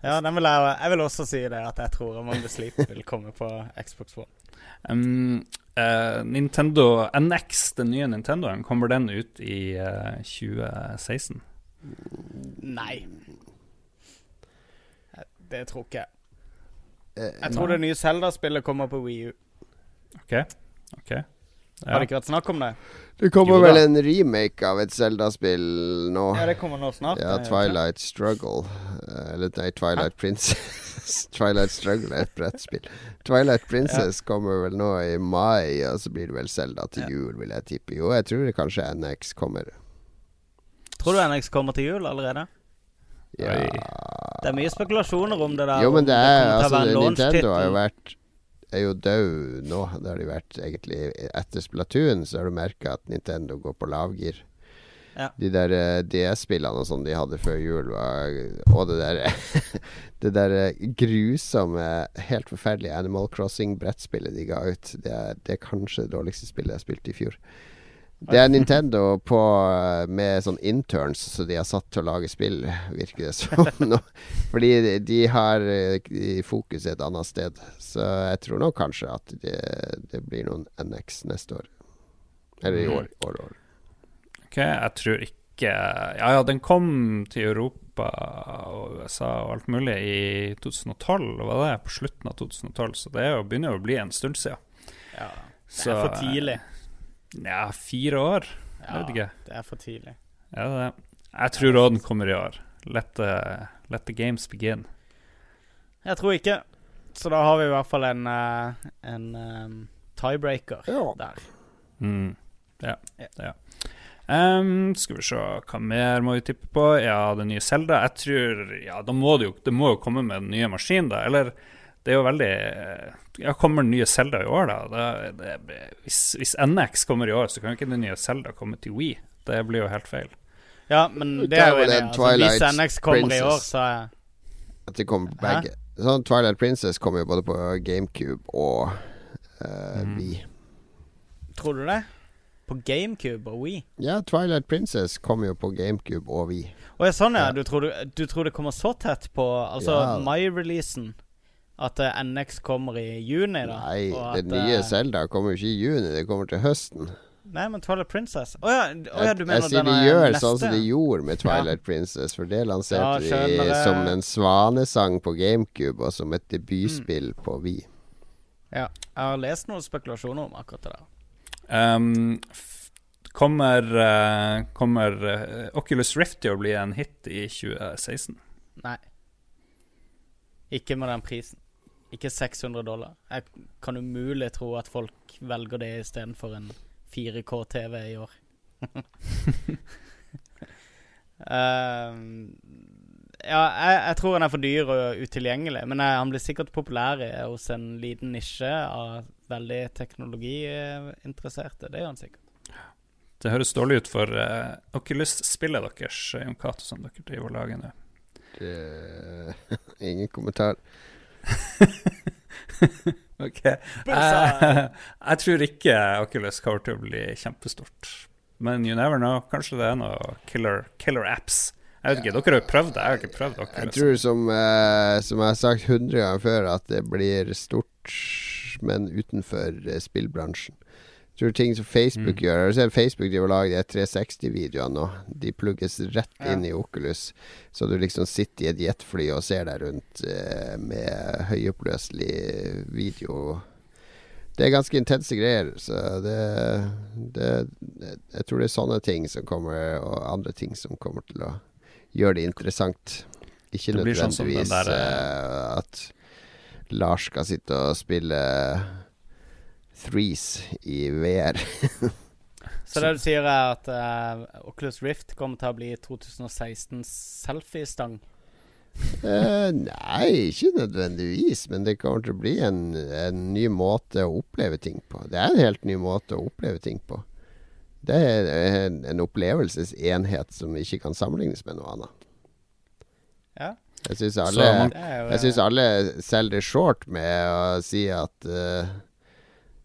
Ja, den vil jeg, jeg vil også si det, at jeg tror the Sleep vil komme på Xbox One. Um, uh, Nintendo NX, den nye Nintendoen, kommer den ut i uh, 2016? Nei. Det tror ikke jeg. Eh, Jeg tror det nye Zelda-spillet kommer på Wii U. OK. Ok Har det ikke vært snakk om det? Det kommer Jo vel en remake av et Zelda-spill nå. Ja, det kommer nå snart. Ja, gjør? Twilight Struggle. Eh, Eller nei, Twilight Princess. Twilight Struggle er et brettspill. Twilight Princess kommer vel nå i mai, og så blir det vel Zelda til Ja. jul, vil jeg tippe. Jo, jeg tror det kanskje NX kommer. Tror du NX kommer til jul allerede? Ja Oi. Det er mye spekulasjoner om det der. Jo, men det er det altså Nintendo har jo vært er jo død nå. Det har de vært egentlig Etter Splatoon så har du merka at Nintendo går på lavgir. Ja. De der eh, DS-spillene og sånn de hadde før jul, var Og det der Det der eh, grusomme, helt forferdelige Animal Crossing-brettspillet de ga ut, det er, det er kanskje det dårligste spillet jeg spilte i fjor. Det er Nintendo på, eh, med sånn interns som de har satt til å lage spill, virker det som. nå. Fordi de, de har fokuset et annet sted. Så jeg tror nok kanskje at det, det blir noen NX neste år. Eller i Mm. år. år, år. Ok, jeg tror ikke Ja, ja, den kom til Europa og USA og alt mulig i 2012, var det? På slutten av 2012, så det er begynner jo å bli en stund siden. Ja, det er for tidlig. Ja, fire år? Jeg Ja, vet ikke. det er for tidlig. Ja, det er. Jeg tror råden kommer i år. Let the, let the games begin. Jeg tror ikke. Så da har vi i hvert fall en, eh, en um, tiebreaker Ja. der. Mm. Ja. Ja. ja. Ehm, skal vi se, hva mer må vi tippe på? Ja, det nye Zelda. Jeg tror Ja, da må det jo Det må jo komme med den nye maskinen, da. Eller det er jo veldig Ja, kommer den nye Zelda i år, da? Det, det, hvis, hvis NX kommer i år, så kan jo ikke den nye Zelda komme til Wii. Det blir jo helt feil. Ja, men det Det er jo enig Altså, hvis NX kommer i år, så er At det kommer begge. Sånn Twilight Princess kommer jo både på GameCube og uh, Mm. Wii. Tror du det? På GameCube og Wii? Ja, Twilight Princess kommer jo på GameCube og Wii. Å ja, sånn ja. Ja. Du tror, du, du tror det kommer så tett på Altså Ja. My-releasen? At eh, NX kommer i juni, da? Nei, at, det nye Selda Zelda kommer jo ikke i juni, det kommer til høsten. Nei, men Twilight Princess Å ja, oh, ja, du jeg, mener jeg sier de er gjør neste? sånn som de gjorde med Twilight Princess, for det lanserte Ja, de som en svanesang på GameCube og som et debutspill Mm. på Wii. Ja. Jeg har lest noen spekulasjoner om akkurat det der. Um, kommer uh, kommer eh, Oculus Rift til å bli en hit i 2016? Nei. Ikke med den prisen. Ikke 600 dollar. Jeg kan umulig tro at folk velger det istedenfor en 4K-TV i år. Ehm, ja, jeg, jeg tror han er for dyr og utilgjengelig, men jeg, han blir sikkert populær hos en liten nisje av veldig teknologiinteresserte. Det gjør han sikkert. Det høres dårlig ut for uh, Oculus-spillet deres, Jon Cato, som dere driver og lager nå. Det- Ingen kommentar. Ok. Eh, jeg tror ikke Oculus kommer til å bli kjempestort. Men you never know. Kanskje det er noe killer, killer apps. Jeg vet ikke, Dere har jo prøvd det. Jeg har ikke prøvd Jeg tror, som, eh, som jeg har sagt hundre ganger før, at det blir stort, men utenfor eh, spillbransjen. Tror ting som Facebook Mm. gjør du Facebook driver og lager de 360-videoene nå? De plugges rett Ja. inn i Oculus, så du liksom sitter i et jetfly og ser deg rundt eh, med høyoppløselig video. Det er ganske intense greier, så det, det Jeg tror det er sånne ting som kommer, og andre ting som kommer til å gjøre det interessant. Ikke Det nødvendigvis sånn nødvendigvis der, uh, at Lars skal sitte og spille Threes i VR. Så det du sier, er at uh, Oculus Rift kommer til å bli 2016 selfiestang? Uh, nei, ikke nødvendigvis, men det kommer til å bli en, en ny måte å oppleve ting på. Det er en helt ny måte å oppleve ting på. Det er en, en opplevelsesenhet som ikke kan sammenlignes med noe annet. Ja. Jeg syns alle, jo, alle selger short med å si at eh,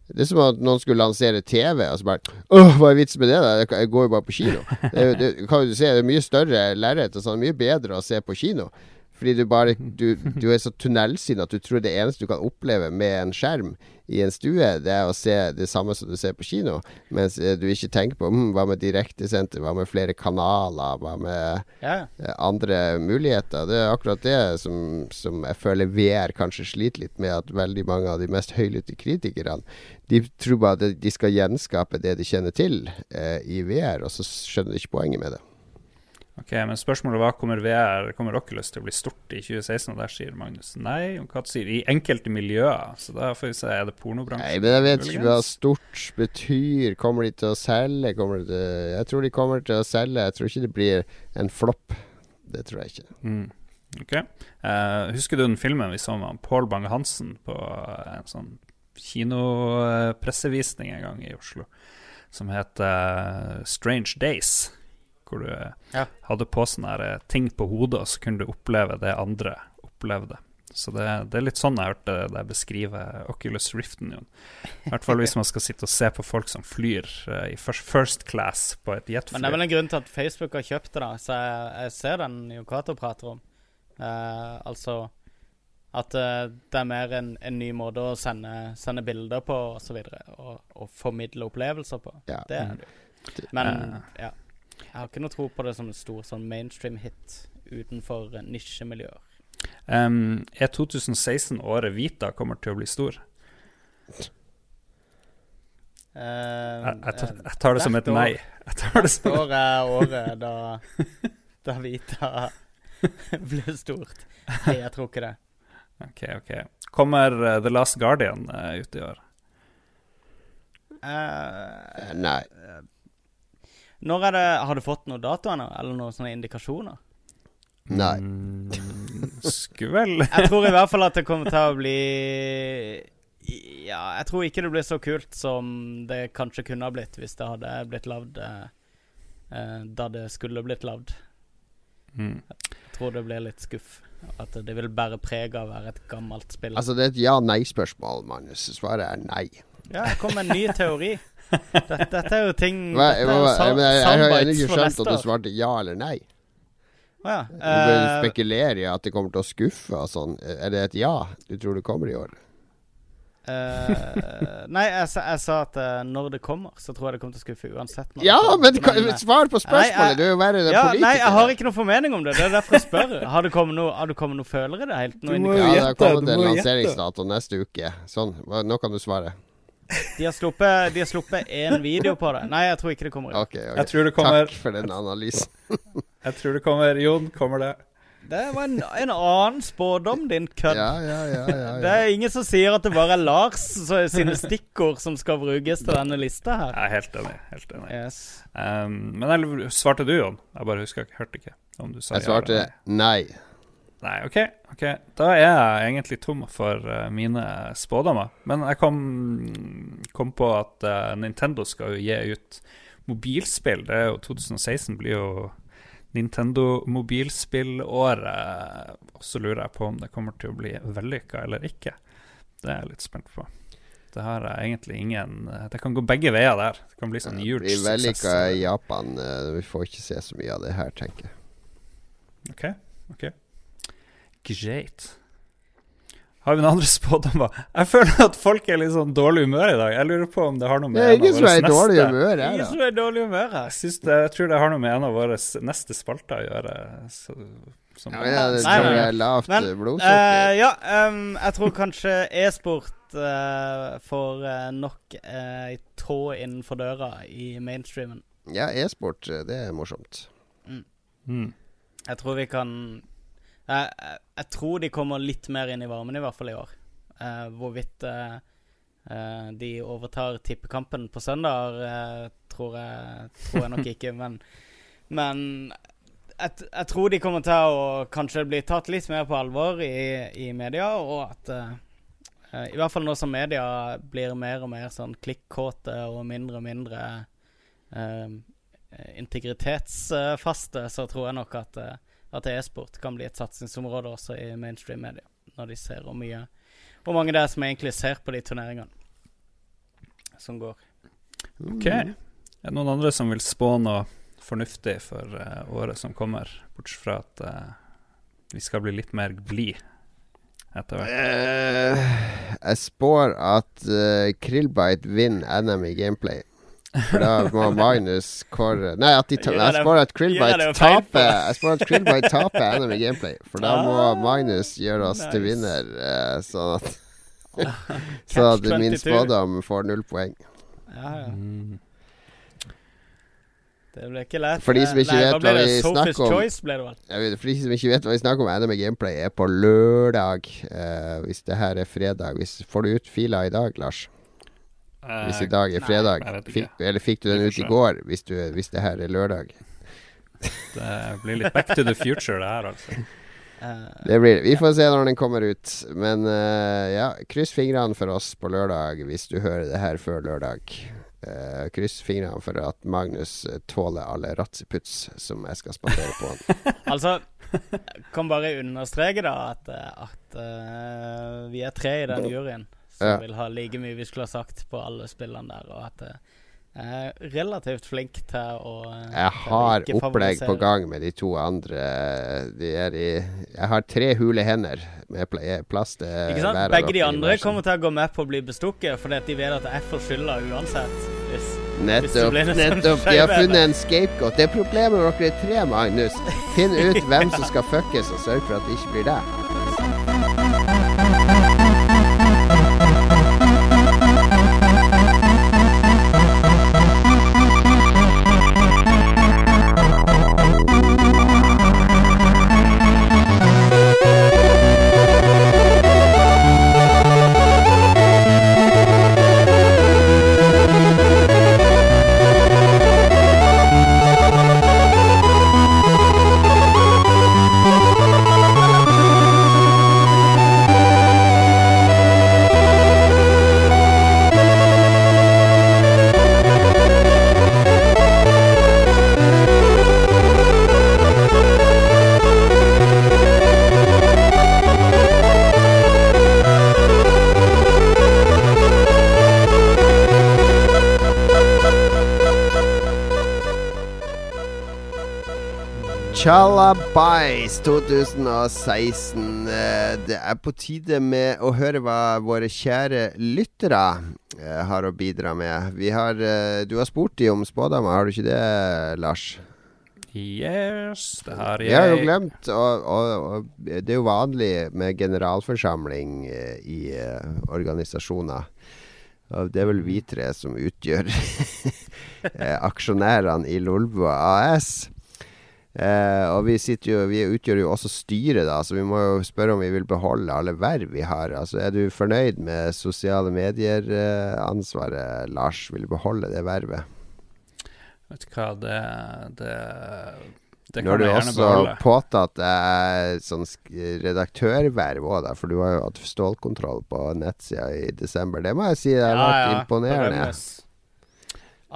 Det er som at noen skulle lansere TV, og så bare Åh, hva er vitsen med det? da? Jeg går jo bare på kino. Det, det, kan du se, det er mye større lerret, og sånn, mye bedre å se på kino. Fordi du bare Du, du er så tunnelsyn at du tror det eneste du kan oppleve med en skjerm i en stue, det er å se det samme som du ser på kino. Mens eh, du ikke tenker på hm, hva med direktesenter, hva med flere kanaler, hva med Ja, eh, andre muligheter. Det er akkurat det som, som jeg føler VR kanskje sliter litt med, at veldig mange av de mest høylytte kritikerne de tror bare at de skal gjenskape det de kjenner til eh, i VR, og så skjønner de ikke poenget med det. Ok, Men spørsmålet var kommer VR, kommer Oculus til å bli stort i 2016, og der sier Magnus nei. Og hva sier I enkelte miljøer. Så da får vi se, er det pornobransjen? Nei, men jeg vet ikke hva stort betyr. Kommer de til å selge? Til, jeg tror de kommer til å selge. Jeg tror ikke det blir en flopp. Det tror jeg ikke. Mm. Ok. Uh, husker du den filmen vi så med Pål Bang-Hansen på eh, en sånn kinopressevisning en gang i Oslo, som heter Strange Days? Hvor du eh, Ja. hadde på sånne eh, ting på hodet, og så kunne du oppleve det andre opplevde. Så det, det er litt sånn jeg hørte deg beskrive Oculus Riften. Jon. I hvert fall hvis man skal sitte og se på folk som flyr uh, i first, first class på et Men det er vel en grunn til at Facebook har kjøpt det, da. Så jeg, jeg ser den Jokato prater om. Uh, altså at uh, det er mer en, en ny måte å sende, sende bilder på og så videre, og, og formidle opplevelser på. Ja. Det er det jo. Men Eh. ja. Jeg har ikke noe tro på det som en stor sånn mainstream hit utenfor eh, nisjemiljøer. Um, er 2016 året Vita kommer til å bli stor? Uh, Jeg, jeg, tar, jeg tar det som et år. nei. Jeg tar det som år er året da, da Vita blir stort. Nei, jeg tror ikke det. Ok, ok. Kommer uh, The Last Guardian uh, ut i år? Eh, Nei. når er det Har du fått noen datoer eller noen sånne indikasjoner? Nei. Mm, skulle vel Jeg tror i hvert fall at det kommer til å bli Ja, jeg tror ikke det blir så kult som det kanskje kunne ha blitt hvis det hadde blitt lagd eh, eh, da det skulle blitt lagd. mm. Jeg tror det blir litt skuff. At det vil bære preg av å være et gammelt spill. Altså, det er et ja-nei-spørsmål, Magnus. Svaret er nei. Ja, kom med en ny teori. Dette, dette er jo ting Hva, Dette hva, er jo jeg, sa- jeg, jeg har ennå ikke skjønt at du svarte ja eller nei. Å ja. Du Eh, i at det kommer til å skuffe og sånn. Er det et ja du tror det kommer i år? Eh, nei, jeg, sa- jeg sa at uh, når det kommer, så tror jeg det kommer til å skuffe uansett. Ja, kommer. men eh, svar på Nei, spørsmålet! jeg- Du er jo verre enn ja, politiker. Nei, jeg har ikke noe formening om det. Det er derfor jeg spør. Har det kommet noe, har det kommet noe følere i det helt? Noe Du må Ja, jo det gjette, kommet du en lanseringsdato neste uke. Sånn. Nå kan du svare. De har sluppet De har sluppet én video på det. Nei, jeg tror ikke det kommer. Okay, år. Ok, ok. Jeg tror det kommer Takk for den analysen. Jeg tror det kommer Jon, kommer det? Det var en, en annen spådom, din kødd. Ja, ja, ja, ja, Det er ingen som sier at det bare er Lars så- sine stikkord som skal brukes til denne lista her. Jeg er helt enig. Helt enig. Yes. Um, men jeg, svarte du, Jon? Jeg bare husker jeg hørte ikke om du sa Jeg ja svarte nei. Nei, ok. ok Da er jeg egentlig tom for uh, mine spådommer. Men jeg kom, kom på at uh, Nintendo skal jo gi ut mobilspill. Det er jo 2016 blir jo Nintendo-mobilspillåret. Og så lurer jeg på om det kommer til å bli vellykka eller ikke. Det er jeg litt spent på. Det har jeg egentlig ingen Det kan gå begge veier der. Det kan bli sånn Det suksess. blir vellykka i Japan. eh, Vi får ikke se så mye av det her, tenker jeg. Ok, ok Greit Har vi noen andre spådommer? Jeg føler at folk er litt sånn dårlig humør i dag Jeg lurer på om det har noe med en av våre er dårlig neste- humør her, Ingen som er i dårlig humør jeg, synes det, jeg tror det har noe med en av våre neste spalter å gjøre så, som, Ja, ja, det tror jeg er lavt Men, blodsukker. ja, um, jeg tror kanskje e-sport eh, får eh, nok uh, tå innenfor døra i mainstreamen. Ja, e-sport, det er morsomt. mm. Jeg tror vi kan jeg, jeg, tror de kommer litt mer inn i varmen, i hvert fall i år. Eh, hvorvidt eh, eh, de overtar tippekampen på søndag, eh, tror, jeg, tror jeg nok ikke. Men, men jeg, jeg tror de kommer til å kanskje bli tatt litt mer på alvor i, i media, og at eh, eh, I hvert fall nå som media blir mer og mer sånn klikkåte og mindre og mindre integritetsfaste, så tror jeg nok at, at e-sport kan bli et satsingsområde også i mainstream media, når de ser hvor mye Hvor mange det er som egentlig ser på de turneringene som går. Ok Er det noen andre som vil spå noe fornuftig for uh, året som kommer Bortsett fra at uh, vi skal bli litt mer blid etter hvert. Eh, jeg spår at uh, Krillbite vinner NM i gameplay. For da må Magnus kåre Nei, at de jeg det- spår at Krillbite taper Jeg spår at Krillbite taper NM i gameplay. For da må Ah, Magnus gjøre oss til vinner, uh, sånn at Så at min spådom får null poeng. Ja, ja. Mm. Det ble ikke lett. For de som Eh, ikke nei, vet hva vi snakker om. Choice ble det vel. Vet, for de som ikke vet hva vi snakker om, NM i gameplay er på lørdag. Uh, hvis det her er fredag hvis, Får du ut fila i dag, Lars? Hvis i dag er nei, fredag? Fikk, eller fikk du den ut i går, hvis, du, hvis det her er lørdag? Det blir litt back to the future, det her, altså. Eh, Det blir det. Vi får se når den kommer ut. Men uh, ja, kryss fingrene for oss på lørdag hvis du hører det her før lørdag. Uh, kryss fingrene for at Magnus eh, tåler alle ratseputs som jeg skal spandere på han. altså, kan bare understreke da at, eh, at uh, vi er tre i den juryen som Ja. vil ha like mye vi skulle ha sagt på alle spillene der, og at eh, jeg er relativt flink til å eh, Jeg å har ikke opplegg på gang med de to andre. De er i Jeg har tre hule hender med eh, plass til Ikke sant? hver Begge de andre kommer til å gå med på å bli bestukket, fordi at de vet at jeg får skylda uansett. Hvis, hvis Nettopp. blir sånn nettopp De har funnet en scapegoat. Det er problemet med dere er tre, Magnus. Finn ut hvem som skal fuckes, og sørg for at det ikke blir deg. Chalabais 2016. Eh, Det er på tide med å høre hva våre kjære lyttere eh, har å bidra med. Vi har, eh, du har spurt de om spådommer, har du ikke det, Lars? Yes, det har jeg. Jeg har jo glemt, og, og, og det er jo vanlig med generalforsamling i organisasjoner. Det er vel vi tre som utgjør aksjonærene i Lolbua AS. Eh, og vi, sitter jo, vi utgjør jo også styret, da, så vi må jo spørre om vi vil beholde alle verv vi har. Altså, Er du fornøyd med sosiale medier-ansvaret, Lars? Vil du beholde det vervet? Vet du hva, det Det, det kan du jeg gjerne også beholde. påtatt deg sånn redaktørverv òg, for du har jo hatt stålkontroll på nettsida i desember. Det må jeg si det har vært imponerende. berømmes.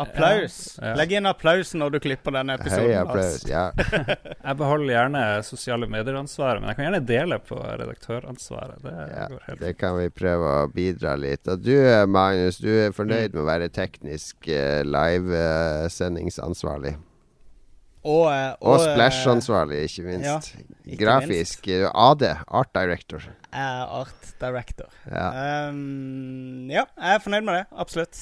Applaus. Ja. Legg inn applaus når du klipper denne episoden. Høy applaus. Ja. Jeg beholder gjerne sosiale medier-ansvaret, men jeg kan gjerne dele på redaktøransvaret. Det Ja, går helt Det kan vi prøve å bidra litt. Og du Magnus, du er fornøyd med å være teknisk eh, livesendingsansvarlig. Og, eh, Og eh, splash-ansvarlig, ikke minst. ja, ikke Grafisk. Minst. AD, Art Director. Er art director. Ja. Um, ja, jeg er fornøyd med det. Absolutt.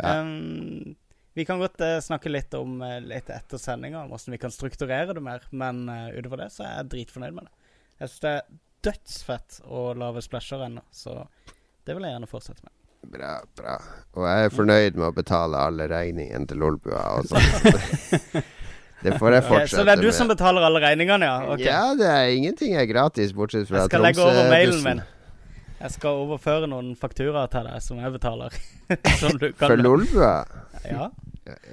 Ja. Um, vi kan godt uh, snakke litt om uh, litt etter sendinga, om vi kan strukturere det mer. Men uh, utover det så er jeg dritfornøyd med det. Jeg syns det er dødsfett å lage splasher ennå, så det vil jeg gjerne fortsette med. Bra, bra. Og jeg er fornøyd med å betale alle regningene til Lolbua og sånn. det får jeg fortsette med. Okay, så det er du med. som betaler alle regningene, ja? Okay. Ja, det er ingenting er gratis, bortsett fra Jeg skal legge over mailen min. Jeg skal overføre noen fakturaer til deg som jeg betaler. som du kan For Lolbua? Ja.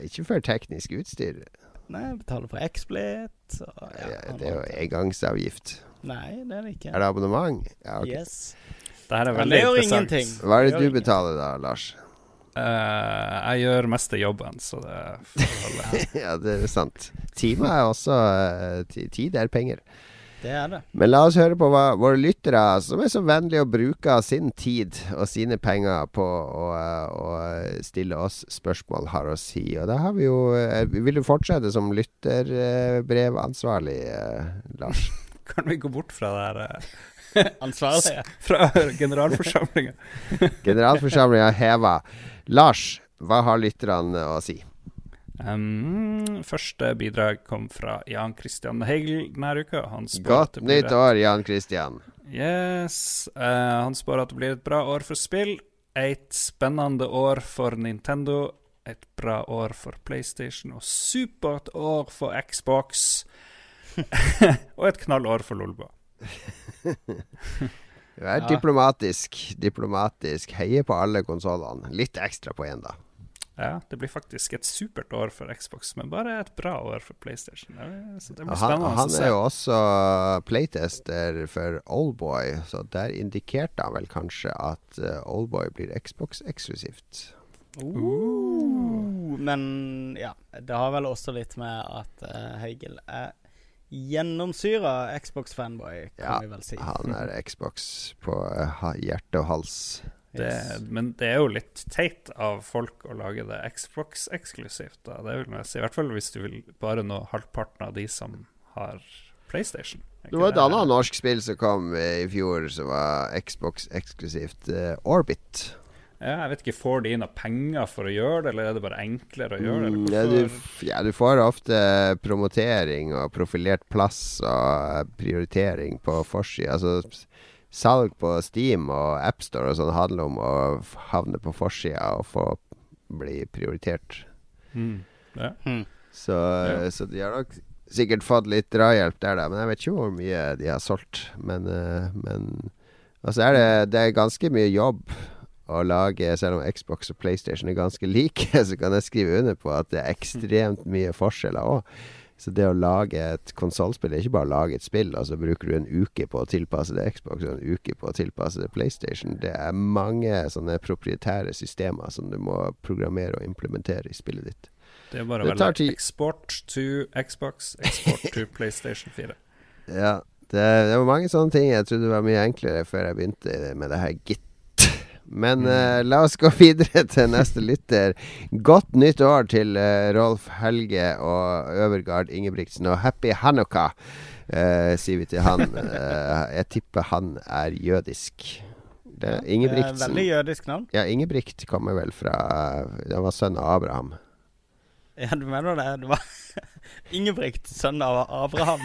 Ikke for teknisk utstyr. Nei, jeg betaler for XSplit og ja, Ja, det er jo engangsavgift. Nei, det er det ikke. Er det abonnement? Ja, okay. Yes. Det her er veldig ja, interessant. ingenting. Hva er det du betaler da, Lars? Uh, jeg gjør meste jobben, så det får holde. ja, det er sant. Timer er også uh, Tid er penger. Det er det. Men la oss høre på hva våre lyttere, som er så vennlige å bruke sin tid og sine penger på å, eh, å stille oss spørsmål, har å si. Og da har vi jo eh, Vil du fortsette som lytterbrevansvarlig, eh, Lars? kan vi gå bort fra det her Ansvarlige. Fra generalforsamlinga? Generalforsamlinga heva. Lars, hva har lytterne å si? Um, første bidrag kom fra Jan Christian Hegel denne uka. Godt nytt år, Jan Christian. Yes. Uh, han spår at det blir et bra år for spill. Et spennende år for Nintendo. Et bra år for PlayStation. Og supert år for Xbox. og et knallår for Lolba. Er Ja. diplomatisk. Diplomatisk. Heie på alle konsollene. Litt ekstra på én, da. Ja, det blir faktisk et supert år for Xbox, men bare et bra år for PlayStation. Så det blir spennende han han er jo også playtester for Oldboy, så der indikerte han vel kanskje at uh, Oldboy blir Xbox-eksklusivt. Uh, men ja, det har vel også litt med at uh, Heigel er gjennomsyra Xbox-fanboy, kan Ja, vi vel si. Han er Xbox på uh, hjerte og hals. Det, Yes. men det er jo litt teit av folk å lage det Xbox-eksklusivt. da. Det vil jeg si, I hvert fall hvis du vil bare nå halvparten av de som har PlayStation. Det var et annet norsk spill som kom i fjor, som var Xbox-eksklusivt. uh, Orbit. Ja, jeg vet ikke, Får de noe penger for å gjøre det, eller er det bare enklere å gjøre det? Mm, ja, du, ja, du får ofte promotering og profilert plass og prioritering på forsida. Altså, salg på Steam og AppStore og sånn handler om å havne på forsida og få bli prioritert. Mm. Ja. Mm. Så, Ja. så de har nok sikkert fått litt drahjelp der, da. Men jeg vet ikke hvor mye de har solgt. Men, eh, men Altså er det, det er ganske mye jobb å lage, selv om Xbox og PlayStation er ganske like, så kan jeg skrive under på at det er ekstremt mye forskjeller òg. Så det å lage et konsollspill er ikke bare å lage et spill, og så bruker du en uke på å tilpasse det Xbox og en uke på å tilpasse det PlayStation. Det er mange sånne proprietære systemer som du må programmere og implementere i spillet ditt. Det er bare å velge export to Xbox, export to PlayStation 4. Ja, det, det var mange sånne ting jeg trodde var mye enklere før jeg begynte med det her Git. Men eh, la oss gå videre til neste lytter. Godt nytt år til uh, Rolf Helge og Øvergard Ingebrigtsen, og happy Hanukka, uh, sier vi til han. Eh, jeg tipper han er jødisk. Det, Ja, Ingebrigtsen Veldig jødisk navn. Ja, Ingebrigt kommer vel fra Han var sønn av Abraham. Ja, du mener det? Det var Ingebrigt, sønn av Abraham.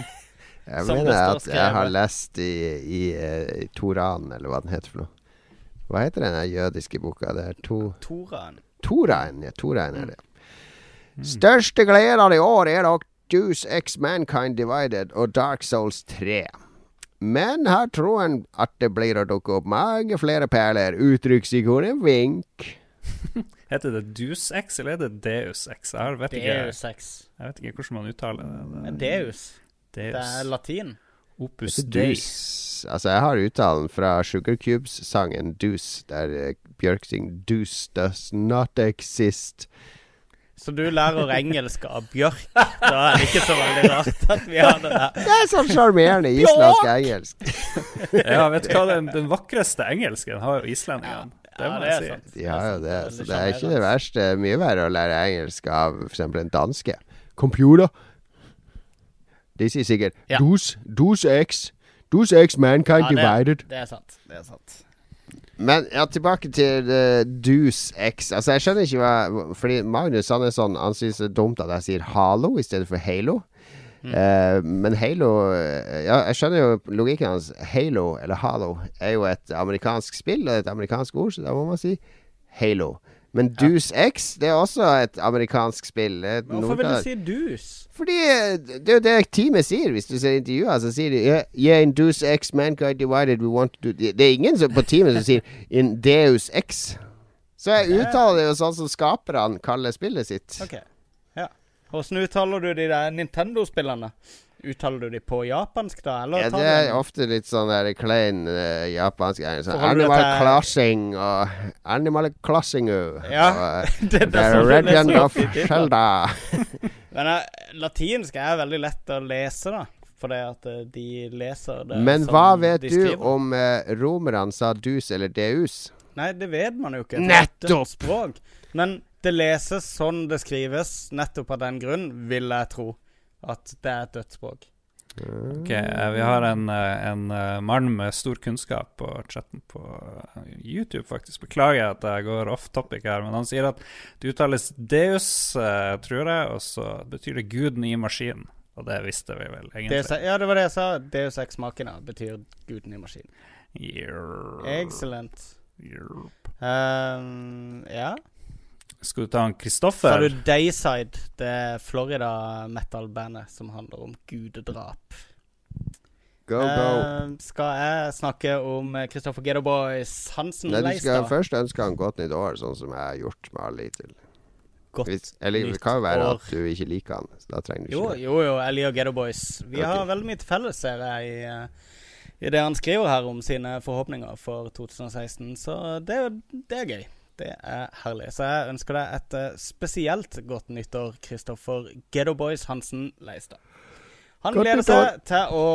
Jeg mener at jeg har lest i, i, eh, i Toran, eller hva den heter for noe. Hva heter den jødiske boka? Det er to Toraen. Toraen. Ja, Toraen er det. Største gleden i år er nok Juice X Mankind Divided og Dark Souls 3. Men har troen at det blir å dukke opp mange flere perler. Uttrykksikonet vink. Heter det Deus X, eller er det Deus X? Jeg vet ikke, Deus Ex. jeg vet ikke hvordan man uttaler det. Deus. Deus. Det er latin. Opus. Deuce. Altså, jeg har uttalen fra Sugar Cubes-sangen Deuce, der eh, Bjørk synger Deuce does not exist. Så du lærer engelsk av Bjørk. Da er det ikke så veldig rart at vi har det der. Det er sånn sjarmerende islandsk engelsk. Ja, vet du hva, den, den vakreste engelsken har jo islendingene. Det Ja, må det jeg er si. sant. Jo det, så det er ikke det verste. Mye verre å lære engelsk av f.eks. en danske. Computer. De sier sikkert Ja. Dus, dus X. Dus X mankind Ja, det- divided. Det er sant. Det er sant. Men ja, tilbake til uh, Dus X. Altså, jeg skjønner ikke hva Fordi Magnus Sandnesson Han syns det er dumt at jeg sier Halo i stedet for Halo. Eh, men Halo eh, Ja, jeg skjønner jo logikken hans. Halo, eller Halo, er jo et amerikansk spill og et amerikansk ord, så da må man si Halo. Men Deuce X det er også et amerikansk spill. Et Hvorfor vil du si Deuce? fordi eh, det er jo det teamet sier, hvis du ser intervjuer. Så sier de yeah, yeah, in Deuce X, mankind divided, we want to do Det er ingen på teamet som sier in Deus X. Så jeg uttaler det jo sånn som skaperne kaller spillet sitt. Ok, ja. Hvordan uttaler du de der Nintendo-spillene? Uttaler du de på japansk, da? Eller Ja, det er ofte litt sånn der klein uh, japansk. Sånn, Animal classing og Animal Crossing Ja, og, det, det The er Legend of. Zelda. Men uh, latinsk er veldig lett å lese, da. Fordi at uh, de leser det Men hva vet du om uh, romerne sa dus eller deus? Nei, det vet man jo ikke. det Nettopp! Språk. Men det leses sånn det skrives, nettopp av den grunn, vil jeg tro. At det er et dødsspråk. Ok, eh, Vi har en, eh, en eh, mann med stor kunnskap på chatten på YouTube, faktisk. Beklager at jeg går off topic her, men han sier at det uttales Deus, tror jeg, og så betyr det guden i maskinen. Og det visste vi vel egentlig. Deus, ja, det var det jeg sa. Deus ex machina betyr guden i maskinen. Excellent. Um, ja. Skal du ta en Så Kristoffer? har du Dayside, det Florida metal-bandet som handler om gudedrap. Go, go. Eh, skal jeg snakke om Kristoffer Ghetto Boys Hansen Nei, du skal først ønske han godt nytt år, sånn som jeg har gjort med alle hittil. Godt Hvis- Eller det kan jo være år. at du ikke liker han. Så da trenger du Jo, ikke jo, jo, jeg liker Ghetto Boys. Vi okay. har veldig mye til felles, ser jeg, i, eh, i det han skriver her om sine forhåpninger for 2016. Så det, er det er gøy. Det er herlig. Så jeg ønsker deg et eh, spesielt godt nyttår, Kristoffer Ghetto Boys Hansen Leistad. Han Godt gleder seg til å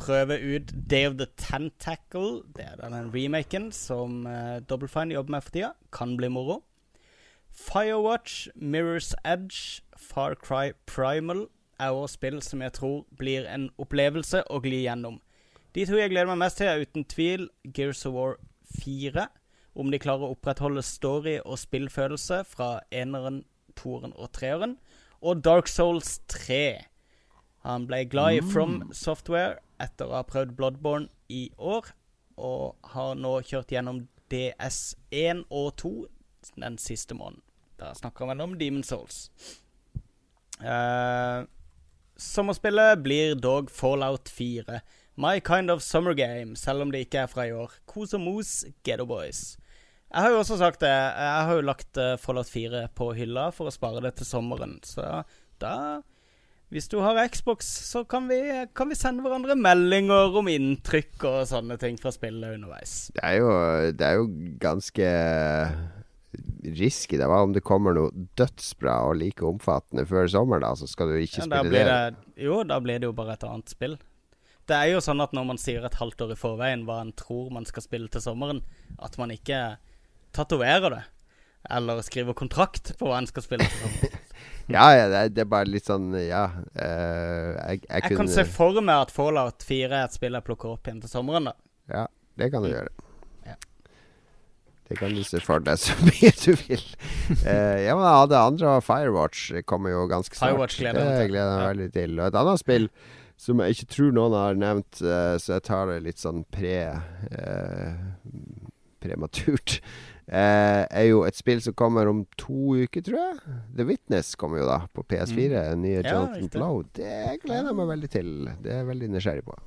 prøve ut Day of the Tentacle. Det er den remaken som uh, Double Fine jobber med for tida. Kan bli moro. Firewatch, Mirror's Edge, Far Cry Primal er også spill som jeg tror blir en opplevelse å gli gjennom. De to jeg gleder meg mest til, er uten tvil Gears of War 4. Om de klarer å opprettholde story og spillfølelse fra eneren, toeren og treeren. Og Dark Souls 3. Han ble glad i From Software etter å ha prøvd Bloodborne i år, og har nå kjørt gjennom DS1 og 2 den siste måneden. Der snakker man om Demon Souls. Uh, sommerspillet blir dog Fallout 4. My kind of summer game, selv om det ikke er fra i år. Kos og mos, Getto Boys. Jeg har jo også sagt det. Jeg har jo lagt eh, Fallout 4 på hylla for å spare det til sommeren. Så da Hvis du har Xbox, så kan vi, kan vi sende hverandre meldinger om inntrykk og sånne ting fra spillet underveis. Det er jo, det er jo ganske risky. Det var om det kommer noe dødsbra og like omfattende før sommeren, da, så skal du ikke Ja, spille det. det, jo, da blir det jo bare et annet spill. Det er jo sånn at når man sier et halvt år i forveien hva en tror man skal spille til sommeren, at man ikke tatoverer det. Eller skriver kontrakt på hva en skal spille. Ja, ja, det er, det er bare litt sånn Ja. Uh, jeg, jeg, Jeg kunne kan se for meg at Fallout 4 er et spill jeg plukker opp igjen til sommeren, da. Ja, det kan du gjøre. Ja. Det kan du se for deg så mye du vil. uh, ja, men det andre, Firewatch, kommer jo ganske snart. Firewatch gleder det gleder jeg meg veldig til. Og et annet spill som jeg ikke tror noen har nevnt, uh, så jeg tar det litt sånn pre prematurt, eh, er jo et spill som kommer om to uker, tror jeg. The Witness kommer jo da på PS4. Nye Mm. Nye Jonathan riktig. Blow. Det gleder jeg meg veldig til. Det er jeg veldig nysgjerrig på.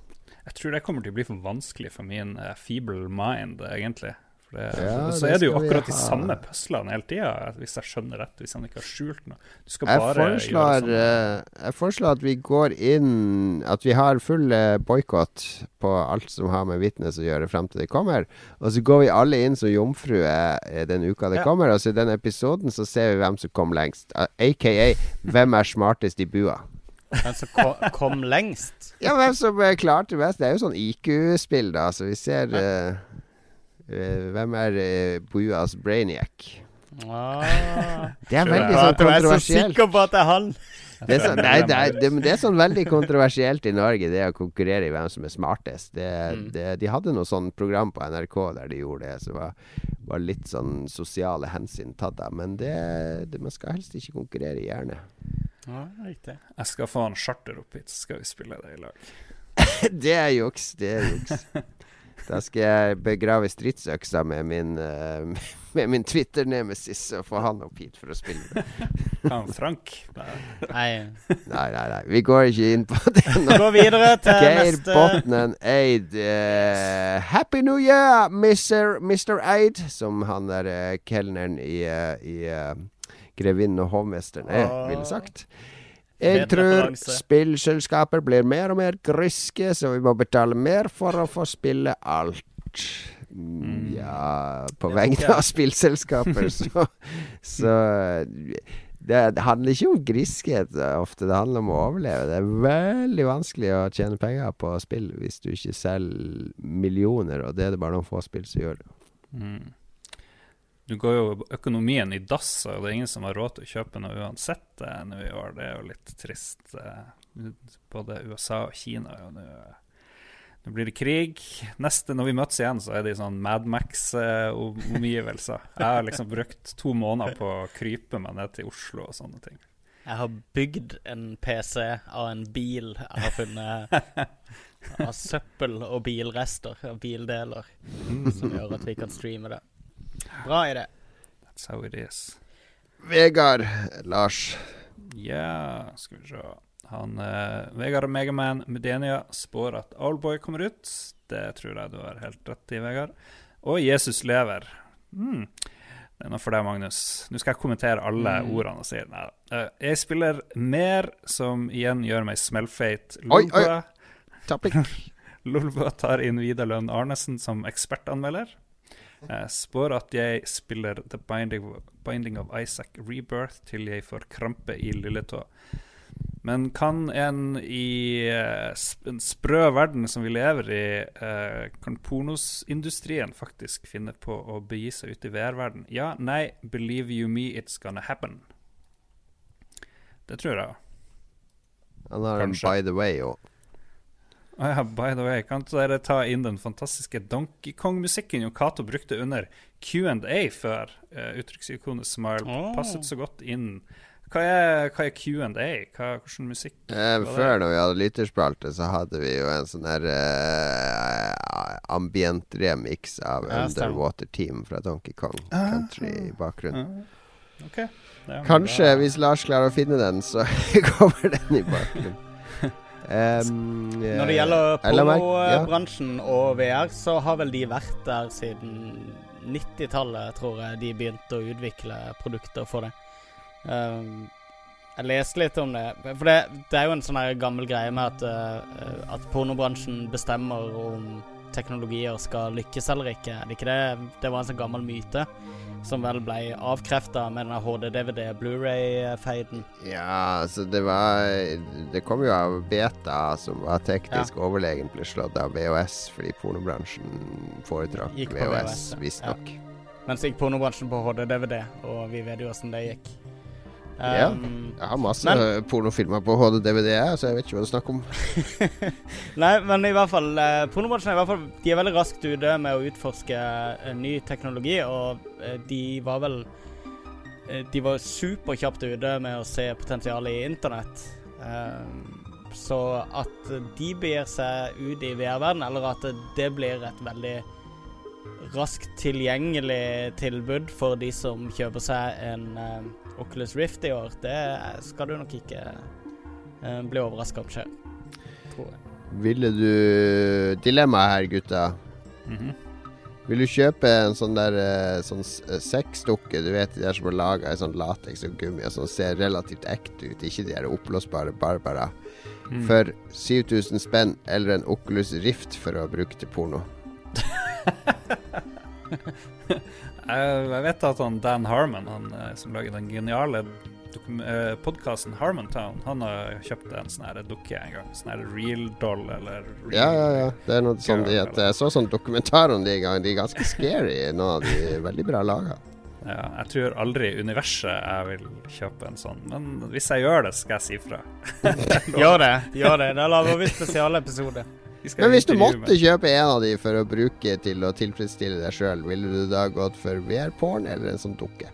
Jeg tror det kommer til å bli for vanskelig for min uh, feeble mind, egentlig. For det, Ja, så det er det jo akkurat de samme puslene hele tida, hvis jeg skjønner rett. Hvis han ikke har skjult noe. Du skal Jeg bare foreslår, gjøre sånn. eh, jeg foreslår at vi går inn At vi har full uh, boikott på alt som har med Witness å gjøre frem til det kommer. Og så går vi alle inn som jomfruer eh, den uka det Ja. kommer. Og så i den episoden så ser vi hvem som kom lengst. AKA hvem er smartest i bua. Hvem som ko kom lengst. Ja, hvem som eh, klarte best. Det er jo sånn IQ-spill, da. Så vi ser eh, eh, Hvem er uh, buas brainiac? Ah. Det er veldig sånn kontroversielt. Jeg er så sikker på at det er han. Det er, sånn, nei, det, er, det, det er sånn veldig kontroversielt i Norge, det å konkurrere i hvem som er smartest. Det, Mm. det, de hadde noe sånn program på NRK der de gjorde det, som var, var litt sånn sosiale hensyn tatt av. Men det, det, man skal helst ikke konkurrere i hjerne. Ja, riktig. Jeg skal få en charter opp hit, så skal vi spille det i lag. det er juks. Det er juks. Da skal jeg begrave stridsøksa med min, eh, med min Twitter-nemesis og få han opp hit for å spille. Han Frank. Nei. Nei. Nei, nei. Vi går ikke inn på det nå. Gå videre til Geir neste Botnen Eid. Uh, happy New Year, Mr. Mr. Eid, som han der uh, kelneren i, uh, i uh, Grevinnen og hovmesteren er, ville sagt. Jeg tror spillselskaper blir mer og mer griske, så vi må betale mer for å få spille alt. Mm, ja På vegne av spillselskaper, så, så det, det handler ikke om griskhet ofte, det handler om å overleve. Det er veldig vanskelig å tjene penger på spill hvis du ikke selger millioner, og det er det bare noen få spill som gjør. Mm. Du går jo økonomien i dass, og det er ingen som har råd til å kjøpe noe uansett eh, nå i år. Det er jo litt trist. eh. både USA og Kina. Og nå, nå blir det krig. Neste, Når vi møtes igjen, så er det i sånn Madmax-omgivelser. Jeg har liksom brukt to måneder på å krype meg ned til Oslo og sånne ting. Jeg har bygd en PC av en bil jeg har funnet av søppel og bilrester, og bildeler, som gjør at vi kan streame det. Bra idé. That's how it is. Vegard, Lars. Ja, skal vi se Han eh, Vegard Megaman Medenia spår at Allboy kommer ut. Det tror jeg du har helt rett i, Vegard. Og Jesus lever. Mm. Det er noe for deg, Magnus. Nå skal jeg kommentere alle Mm. ordene han sier. Nei, uh, jeg spiller mer, som igjen gjør meg smellfeit. Oi, oi. Tar inn Vidar Lønn Arnesen som ekspertanmelder. Jeg spår at jeg spiller The Binding, Binding of Isaac Rebirth til jeg får krampe i lilletå. Men kan en i eh, en sprø verden som vi lever i, eh, kan pornosindustrien faktisk finne på å begi seg ut i VR-verden? Ja, nei, believe you me, it's gonna happen. Det tror jeg. Ja, da er det By the Way òg. Å ja, by the way, kan dere ta inn den fantastiske Donkey Kong-musikken jo Cato brukte under Q&A før uh, uttrykksikonet Smile oh. passet så godt inn. Hva er, hva er Q&A? Hvilken musikk? Eh, før, når vi hadde lytterspalte, så hadde vi jo en sånn her eh, ambient remix av Ja. Underwater Team fra Donkey Kong Ah. Country i bakgrunnen. Ah, Okay. Kanskje, bra. hvis Lars klarer å finne den, så kommer den i bakgrunnen. Um, Når det gjelder eller meg, ja. pornobransjen og VR, så har vel de vært der siden 90-tallet, tror jeg de begynte å utvikle produkter for det. Um, jeg leste litt om det. For det, det er jo en sånn gammel greie med at, uh, at pornobransjen bestemmer om teknologier skal lykkes eller ikke. Er det ikke det? Det var en sånn gammel myte som vel ble avkrefta med denne HD-DVD Blu-ray-feiden. Ja, altså det var Det kom jo av Beta, som var teknisk overlegen, ble slått av VHS fordi pornobransjen foretrakk VHS, VHS, visstnok. ja. Mens gikk pornobransjen på HD-DVD, og vi vet jo åssen det gikk. Ja. Um, Jeg har masse Men- pornofilmer på HD-DVD, så jeg vet ikke hva du snakker om. Nei, men i hvert fall eh, Pornobransjen er i hvert fall De er veldig raskt ute med å utforske eh, ny teknologi, og eh, de var vel eh, De var superkjapt ute med å se potensialet i internett. Eh, så at de begir seg ut i VR-verden, eller at det blir et veldig raskt tilgjengelig tilbud for de som kjøper seg en Oculus Rift i år, det skal du nok ikke eh, bli overraska om skjer, tror jeg. Ville du Dilemma her, gutta. Mhm. Vil du kjøpe en sånn der eh, sånn eh, sexdukke? Du vet de der som er laga i sånn lateks og gummi og sånn ser relativt ekte ut, ikke de der oppblåsbare Barbara. Mm. For 7000 spenn eller en Oculus Rift for å bruke til porno. Jeg, jeg vet at han Dan Harmon, han eh, som lager den geniale uh, podkasten Harmontown, han har kjøpt en sånn dukke en gang. Sånn her real doll eller real Ja, ja, ja. Det er noe sånn de, at Jeg så sånn dokumentar om de en gang. De er ganske scary, noen av de veldig bra laga. Ja, jeg tror aldri i universet jeg vil kjøpe en sånn, men hvis jeg gjør det, skal jeg si fra. Gjør det. gjør det. Da lager vi spesialepisode. Men hvis du måtte måtte kjøpe en av de for å bruke til å tilfredsstille deg sjøl, ville du da gått for VR-porn eller en sånn dukke?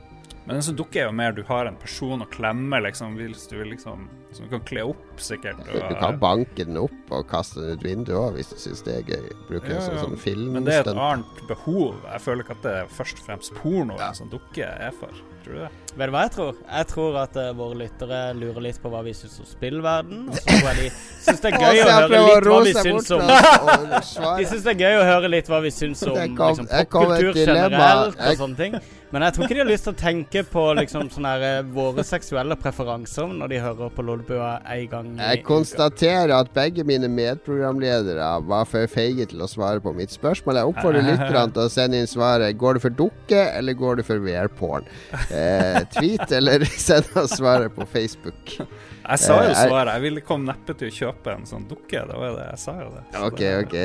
Men en sånn dukke er jo mer du har en person å klemme, liksom, hvis du vil liksom Som du kan kle opp, sikkert. og- Du kan banke den opp og kaste den ut vinduet òg, hvis du syns det er gøy. Bruke Ja, en sånn, sånn film Men det er et annet behov. Jeg føler ikke at det er først og fremst porno Ja. en sånn dukke er for. Tror du det? Vet du hva jeg tror? Jeg tror at uh, våre lyttere lurer litt på hva vi syns om spillverden. Og så tror jeg de syns det er gøy å høre litt hva vi syns om De syns det er gøy å høre litt hva vi syns om liksom, popkultur generelt og sånne ting. Men jeg tror ikke de har lyst til å tenke på liksom sånne her, eh, våre seksuelle preferanser når de hører på Lolbua en gang i Jeg konstaterer at begge mine medprogramledere var for feige til å svare på mitt spørsmål. Jeg oppfordrer lytterne til å sende inn svaret. Går du for dukke, eller går du for VR-porn? Eh, tweet eller send oss svaret på Facebook. Jeg sa jo Eh, svaret. Jeg ville komme neppe til å kjøpe en sånn dukke. Det var det jeg sa jo det. Så OK, det- OK.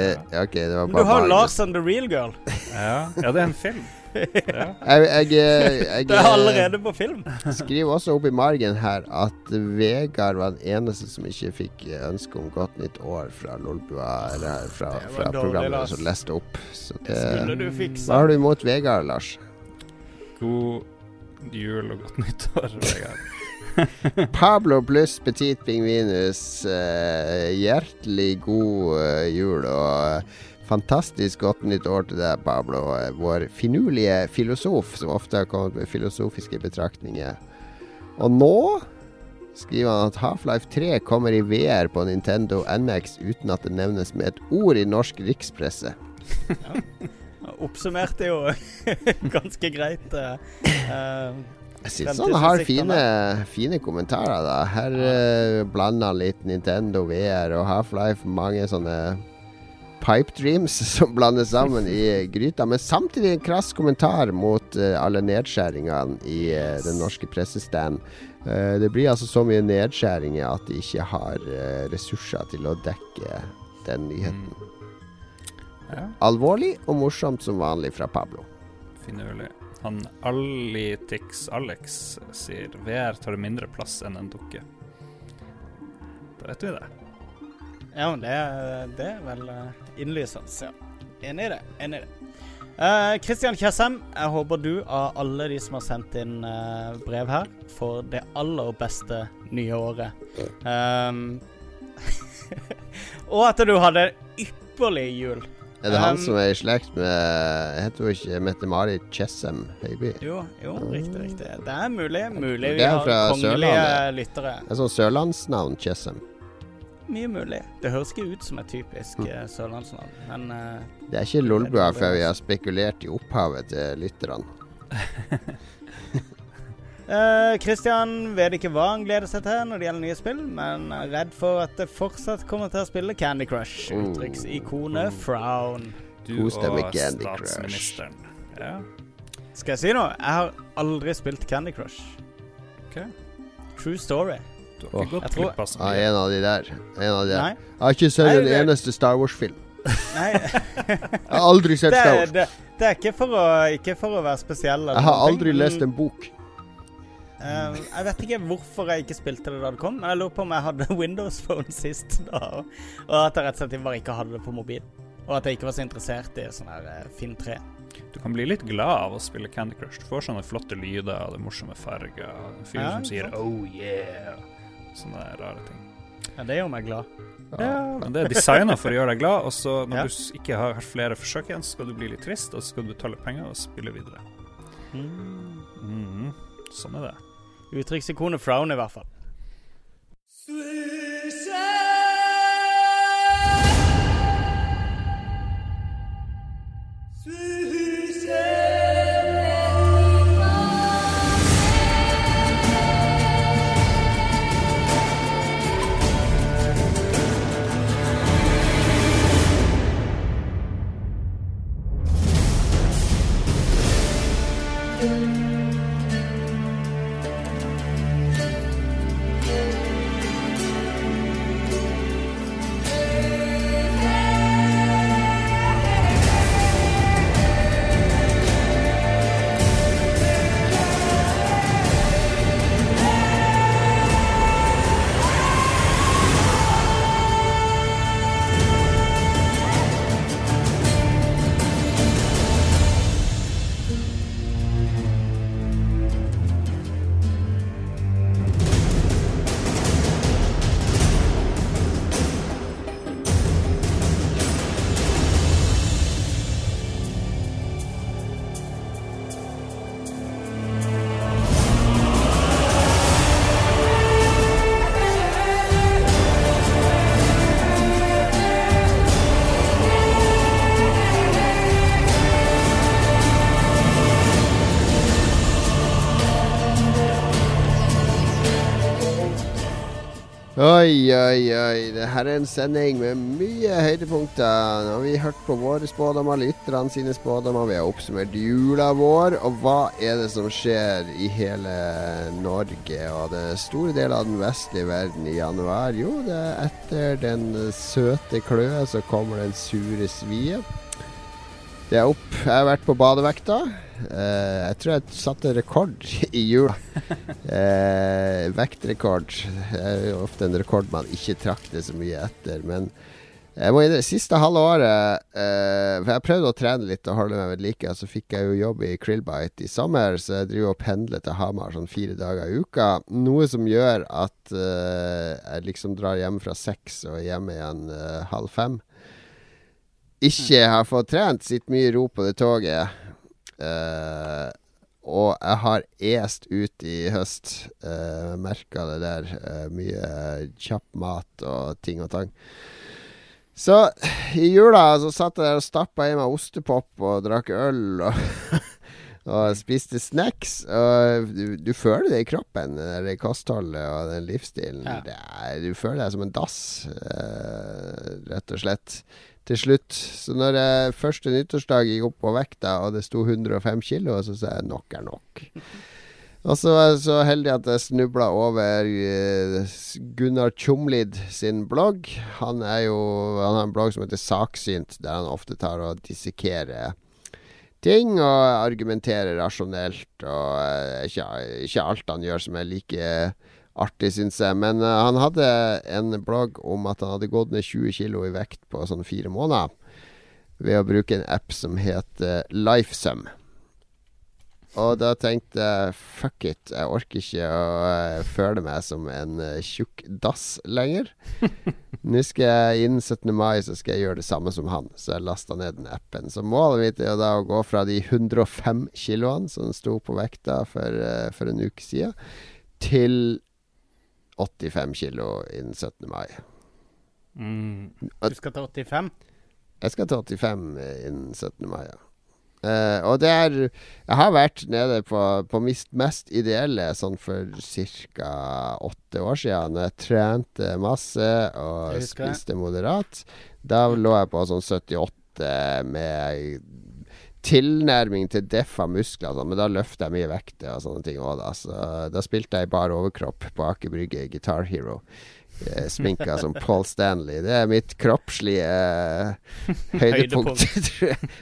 ok, det var Men bare du har. Lars and the Real Girl. Ja. ja, det er en film. Ja. Jeg, jeg, jeg, Det er allerede på film. skriver også opp i margen her at Vegard var den eneste som ikke fikk ønske om godt nytt år fra Lolbua, eller fra, fra programmet som leste opp. Så det, Skulle du fikse. hva har du imot Vegard, Lars? God jul og godt nyttår, Vegard. Pablo pluss Petit Pingvinus, eh, hjertelig god eh, jul og eh, fantastisk godt nytt år til deg, Pablo. eh, Vår finurlige filosof, som ofte har kommet med filosofiske betraktninger. Og nå skriver han at Half-Life 3 kommer i VR på Nintendo NX uten at det nevnes med et ord i norsk rikspresse. Oppsummerte jo ganske greit. eh, Jeg syns han har fine, fine kommentarer, da. Her uh, blander han litt Nintendo VR og Half-Life. Mange sånne pipe dreams som blandes sammen i gryta. Men samtidig en krass kommentar mot uh, alle nedskjæringene i uh, den norske pressestanden. Uh, det blir altså så mye nedskjæringer at de ikke har ressurser til å dekke den nyheten. Ja, Alvorlig og morsomt som vanlig fra Pablo. finurlig. Han Alitix Alex sier VR tar mindre plass enn en dukke. Da vet vi det. Ja, men det, det er vel eh, innlysende. Ja. Enig i det. Enig i det. Kristian uh, Tjessem, jeg håper du av alle de som har sendt inn uh, brev her, får det aller beste nye året. Um, og at du hadde ypperlig jul. Er det han Um, som er i slekt med Heter hun ikke Mette-Marit Chessem Høiby? Jo, jo, riktig, riktig. Det er mulig. Mulig vi har kongelige Sørlandet. lyttere. Det er sånn sørlandsnavn, Chessem. Mye mulig. Det høres ikke ut som et typisk Mm. sørlandsnavn, men uh, Det er ikke Lolbua før vi har spekulert i opphavet til lytterne. Eh, uh, vet ikke hva han gleder seg til når det gjelder nye spill, men er redd for at det fortsatt kommer til å spille Candy Crush. Oh. Uttrykksikonet frown. Du og med Candy Crush. statsministeren. Ja, Skal jeg si noe? Jeg har aldri spilt Candy Crush. Okay. True story. Du har ikke gått glipp av så mye. en av de der. En av de der. Nei. Jeg har ikke sett en det- eneste Star Wars-film. Nei. Jeg har aldri sett Det, Star Wars. det, det er ikke for, å, ikke for å være spesiell. eller Jeg har aldri lest en bok. Eh, jeg vet ikke hvorfor jeg ikke spilte det da det kom, men jeg lurer på om jeg hadde Windows Phone sist da. Og at jeg rett og slett bare ikke hadde det på mobil. Og at jeg ikke var så interessert i sånn her eh, Finn 3. Du kan bli litt glad av å spille Candy Crush. Du får sånne flotte lyder og det morsomme farger. En fyr Ja, som sier. 'oh yeah'. Sånne rare ting. Ja, det gjør meg glad. Ja, men det er designa for å gjøre deg glad, og så når Ja. du ikke har flere forsøk igjen, så skal du bli litt trist, og så skal du betale penger og spille videre. Mm. Mhm. Sånn er det. Uttrykksikonet frown, i hvert fall. Oi, oi, oi. Det her er en sending med mye høydepunkter. Nå har vi hørt på våre spådommer, lytterne sine spådommer. Vi har oppsummert jula vår. Og hva er det som skjer i hele Norge og det store deler av den vestlige verden i januar? Jo, det er etter den søte kløe så kommer den sure svie. Det er opp. Jeg har vært på badevekta. Eh, jeg tror jeg satte rekord i jula. Eh, vektrekord. Det er ofte en rekord man ikke trakter så mye etter. Men jeg må det siste halve året eh, For jeg prøvde å trene litt og holde meg ved like. Så fikk jeg jo jobb i Krillbite i sommer, så jeg driver og pendler til Hamar sånn fire dager i uka. Noe som gjør at eh, jeg liksom drar hjem fra seks og hjemme igjen eh, halv fem. Ikke har fått trent, sitter mye i ro på det toget. Eh, og jeg har est ut i høst. Uh, Merka det der. Uh, mye kjapp mat og ting og tang. Så i jula så satt jeg der og stappa i meg ostepop og drakk øl og, og spiste snacks. Og du, du føler det i kroppen, det kostholdet og den livsstilen. Ja. Det er, du føler deg som en dass, uh, rett og slett. Til slutt. Så når jeg første nyttårsdag gikk opp på vekta, og det sto 105 kilo, så sa jeg nok er nok. Og så var jeg så heldig at jeg snubla over eh, Gunnar Tjomlid sin blogg. Han jo Han har en blogg som heter Saksynt, der han ofte tar og dissekerer ting og argumenterer rasjonelt. Og eh, ikke, ikke alt han gjør som er like artig, syns jeg. Men uh, han hadde en blogg om at han hadde gått ned 20 kilo i vekt på sånn fire måneder ved å bruke en app som heter Lifesum. Og da tenkte jeg fuck it, jeg orker ikke å eh, føle meg som en eh, tjukk dass lenger. Nå skal jeg innen 17. mai så skal jeg gjøre det samme som han, så jeg lasta ned den appen. Så målet mitt er da å gå fra de 105 kiloene som sto på vekta for, eh, for en uke siden, til 85 kilo innen 17. mai. Mm. Du skal til 85? Jeg skal til 85 innen 17. mai, ja. Uh, og det er Jeg har vært nede på, på mist, mest ideelle sånn for ca. åtte år siden. Når jeg trente masse og spiste moderat. Da lå jeg på sånn 78 med tilnærming til deffa muskler, sånn, men da løfter jeg mye vekter og sånne ting òg, da. Så da spilte jeg i bar overkropp på Aker Brygge i Guitar Hero. Eh, Sminka som Paul Stanley. Det er mitt kroppslige uh, høydepunkt.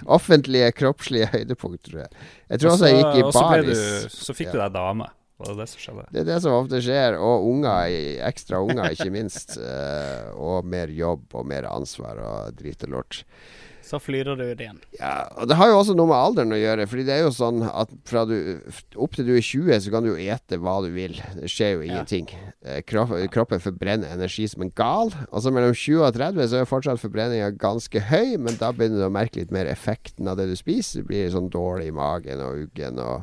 Offentlige kroppslige høydepunkt, tror jeg. Jeg tror også jeg gikk i baris. du- Så fikk du deg dame. Var det det som skjedde? Det er det som ofte skjer. Og unger, ekstra unger, ikke minst. Eh, og mer jobb og mer ansvar og drit og lort. Så flyter du ut igjen. Ja, og Det har jo også noe med alderen å gjøre. Fordi det er jo sånn at fra du opp til du er 20, så kan du jo ete hva du vil. Det skjer jo ingenting. Ja. Kropp, kroppen forbrenner energi som en gal. Og så mellom 20 og 30 så er fortsatt forbrenninga ganske høy, men da begynner du å merke litt mer effekten av det du spiser. Du blir sånn dårlig i magen og uggen og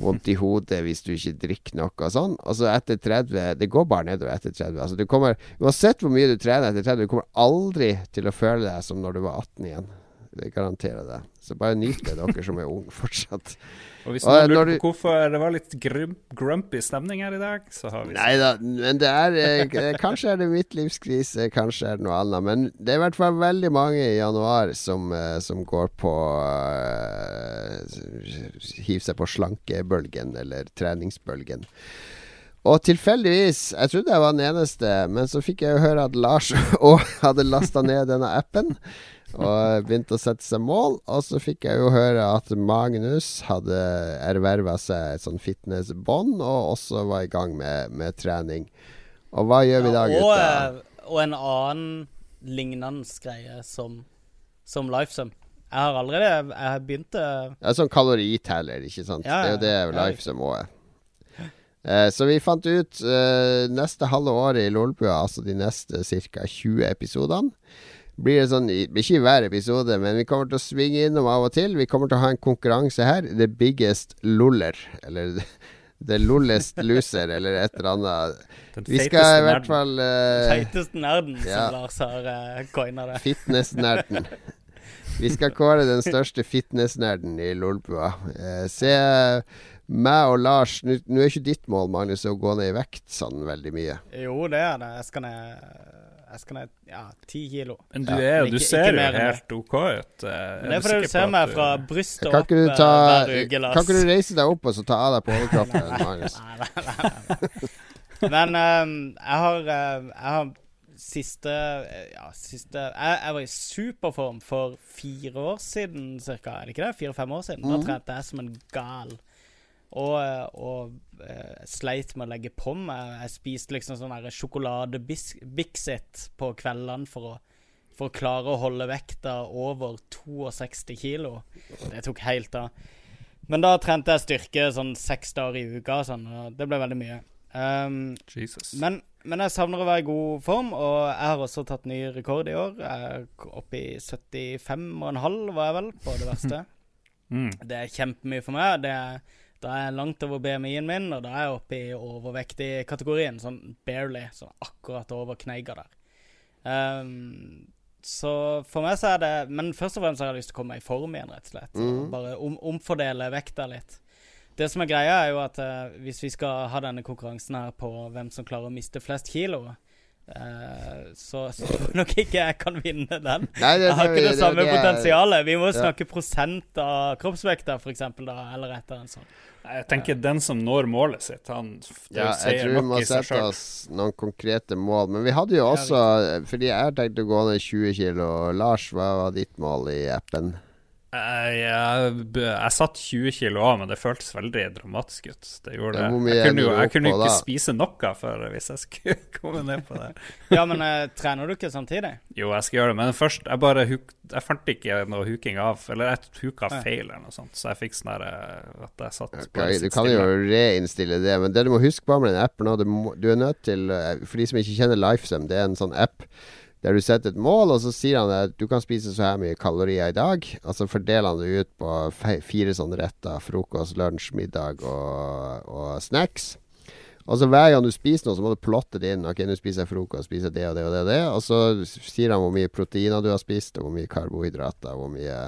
vondt i hodet hvis du ikke drikker noe og sånn. Altså så etter 30 Det går bare nedover etter 30. Altså du kommer Uansett hvor mye du trener etter 30, du kommer aldri til å føle deg som når du var 18 igjen. Det garanterer jeg. Så bare nyt det, dere som er unge fortsatt. Og hvis noen lurer du- på hvorfor det var litt grum, grumpy stemning her i dag, så har vi Nei da, men det er eh, Kanskje er det midtlivskrise, kanskje er det noe annet. Men det er i hvert fall veldig mange i januar som, eh, som går på uh, Hiver seg på slankebølgen, eller treningsbølgen. Og tilfeldigvis, jeg trodde jeg var den eneste, men så fikk jeg jo høre at Lars òg hadde lasta ned denne appen. Og begynte å sette seg mål. Og så fikk jeg jo høre at Magnus hadde erverva seg et sånn fitnessbånd, og også var i gang med, med trening. Og hva gjør vi da, Ja, og, gutta? eh, og en annen lignende greie som, som Lifesum. Jeg har allerede Jeg har begynt eh, Det er sånn kaloriteller, ikke sant? Ja, det er jo det Lifesum må er. Eh, så vi fant ut eh, neste halve året i Lolbua, altså de neste ca. 20 episodene blir det sånn, ikke i hver episode, men vi kommer til å svinge innom av og til. Vi kommer til å ha en konkurranse her. The biggest loller. Eller The lollest loser, eller et eller annet. Den Vi skal i nerden. hvert fall uh, Feiteste nerden, Ja. som Lars har uh, coina det. Fitnessnerden. Vi skal kåre den største fitnessnerden i Lolbua. Eh, se meg og Lars nå er ikke ditt mål, Magnus, å gå ned i vekt sånn veldig mye. Jo, det er det. Jeg skal ned Jeg skal ned ja, ti kilo. Men du, er, Men du ikke- ser ikke jo helt OK ut. eh, er det er fordi du ser meg fra brystet Kan opp ikke du ta hver uke, Kan ikke du reise deg opp og så ta av deg på overkroppen, Magnus? Nei, nei, nei, nei. Men um, jeg har, eh, jeg har siste Ja, siste jeg, jeg var i superform for fire år siden cirka, er det ikke det? Fire-fem år siden. Da Mhm. trente jeg som en gal. Og, og uh, sleit med å legge på meg. Jeg spiste liksom sånn sjokolade-Bixit på kveldene for å, for å klare å holde vekta over 62 kilo. Det tok helt av. Men da trente jeg styrke sånn seks dager i uka, sånn, og det ble veldig mye. Um, Jesus. men, men jeg savner å være i god form, og jeg har også tatt ny rekord i år. Jeg er oppe i 75,5 var jeg vel, på det verste. Mm. Det er kjempemye for meg. Det er, da er jeg langt over BMI-en min, og da er jeg oppe i overvektig kategorien. Sånn barely. Sånn akkurat over kneiga der. Um, så for meg så er det Men først og fremst har jeg lyst til å komme meg i form igjen, rett og slett. Mhm. bare om, omfordele vekta litt. Det som er greia, er jo at uh, hvis vi skal ha denne konkurransen her på hvem som klarer å miste flest kilo, eh, så, så tror jeg nok ikke jeg kan vinne den. Nei, det, Jeg har ikke det samme det- potensialet. Vi må Ja. snakke prosent av kroppsvekta, da, eller etter en sånn. Jeg tenker den som når målet sitt, han det Ja, jeg tror vi må sette oss noen konkrete mål. Men vi hadde jo også Fordi jeg har tenkt å gå ned 20 kilo. Lars, hva var ditt mål i appen? Jeg, jeg, jeg satt 20 kilo av, men det føltes veldig dramatisk ut. Det gjorde det. Jeg kunne jo jeg kunne ikke spise noe før hvis jeg skulle komme ned på det. Ja, men uh, trener du ikke samtidig? Jo, jeg skal gjøre det, men først Jeg bare huk, Jeg fant ikke noe huking av, eller jeg huka feil eller noe sånt, så jeg fikk sånn eh, at jeg satt på bare du kan kan jo reinstille reinnstille det, men det du må huske på med den appen nå, du, må, du er nødt til eh, For de som ikke kjenner Lifesum, det er en sånn app der du setter et mål, og så sier han at du kan spise så her mye kalorier i dag. Og så fordeler han det ut på fire sånne retter. Frokost, lunsj, middag og, og snacks. Og så hver gang du spiser noe, så må du plotte det inn. Ok, nå spiser jeg frokost, spiser det og det og det. Og det Og så sier han hvor mye proteiner du har spist, og hvor mye karbohydrater, hvor mye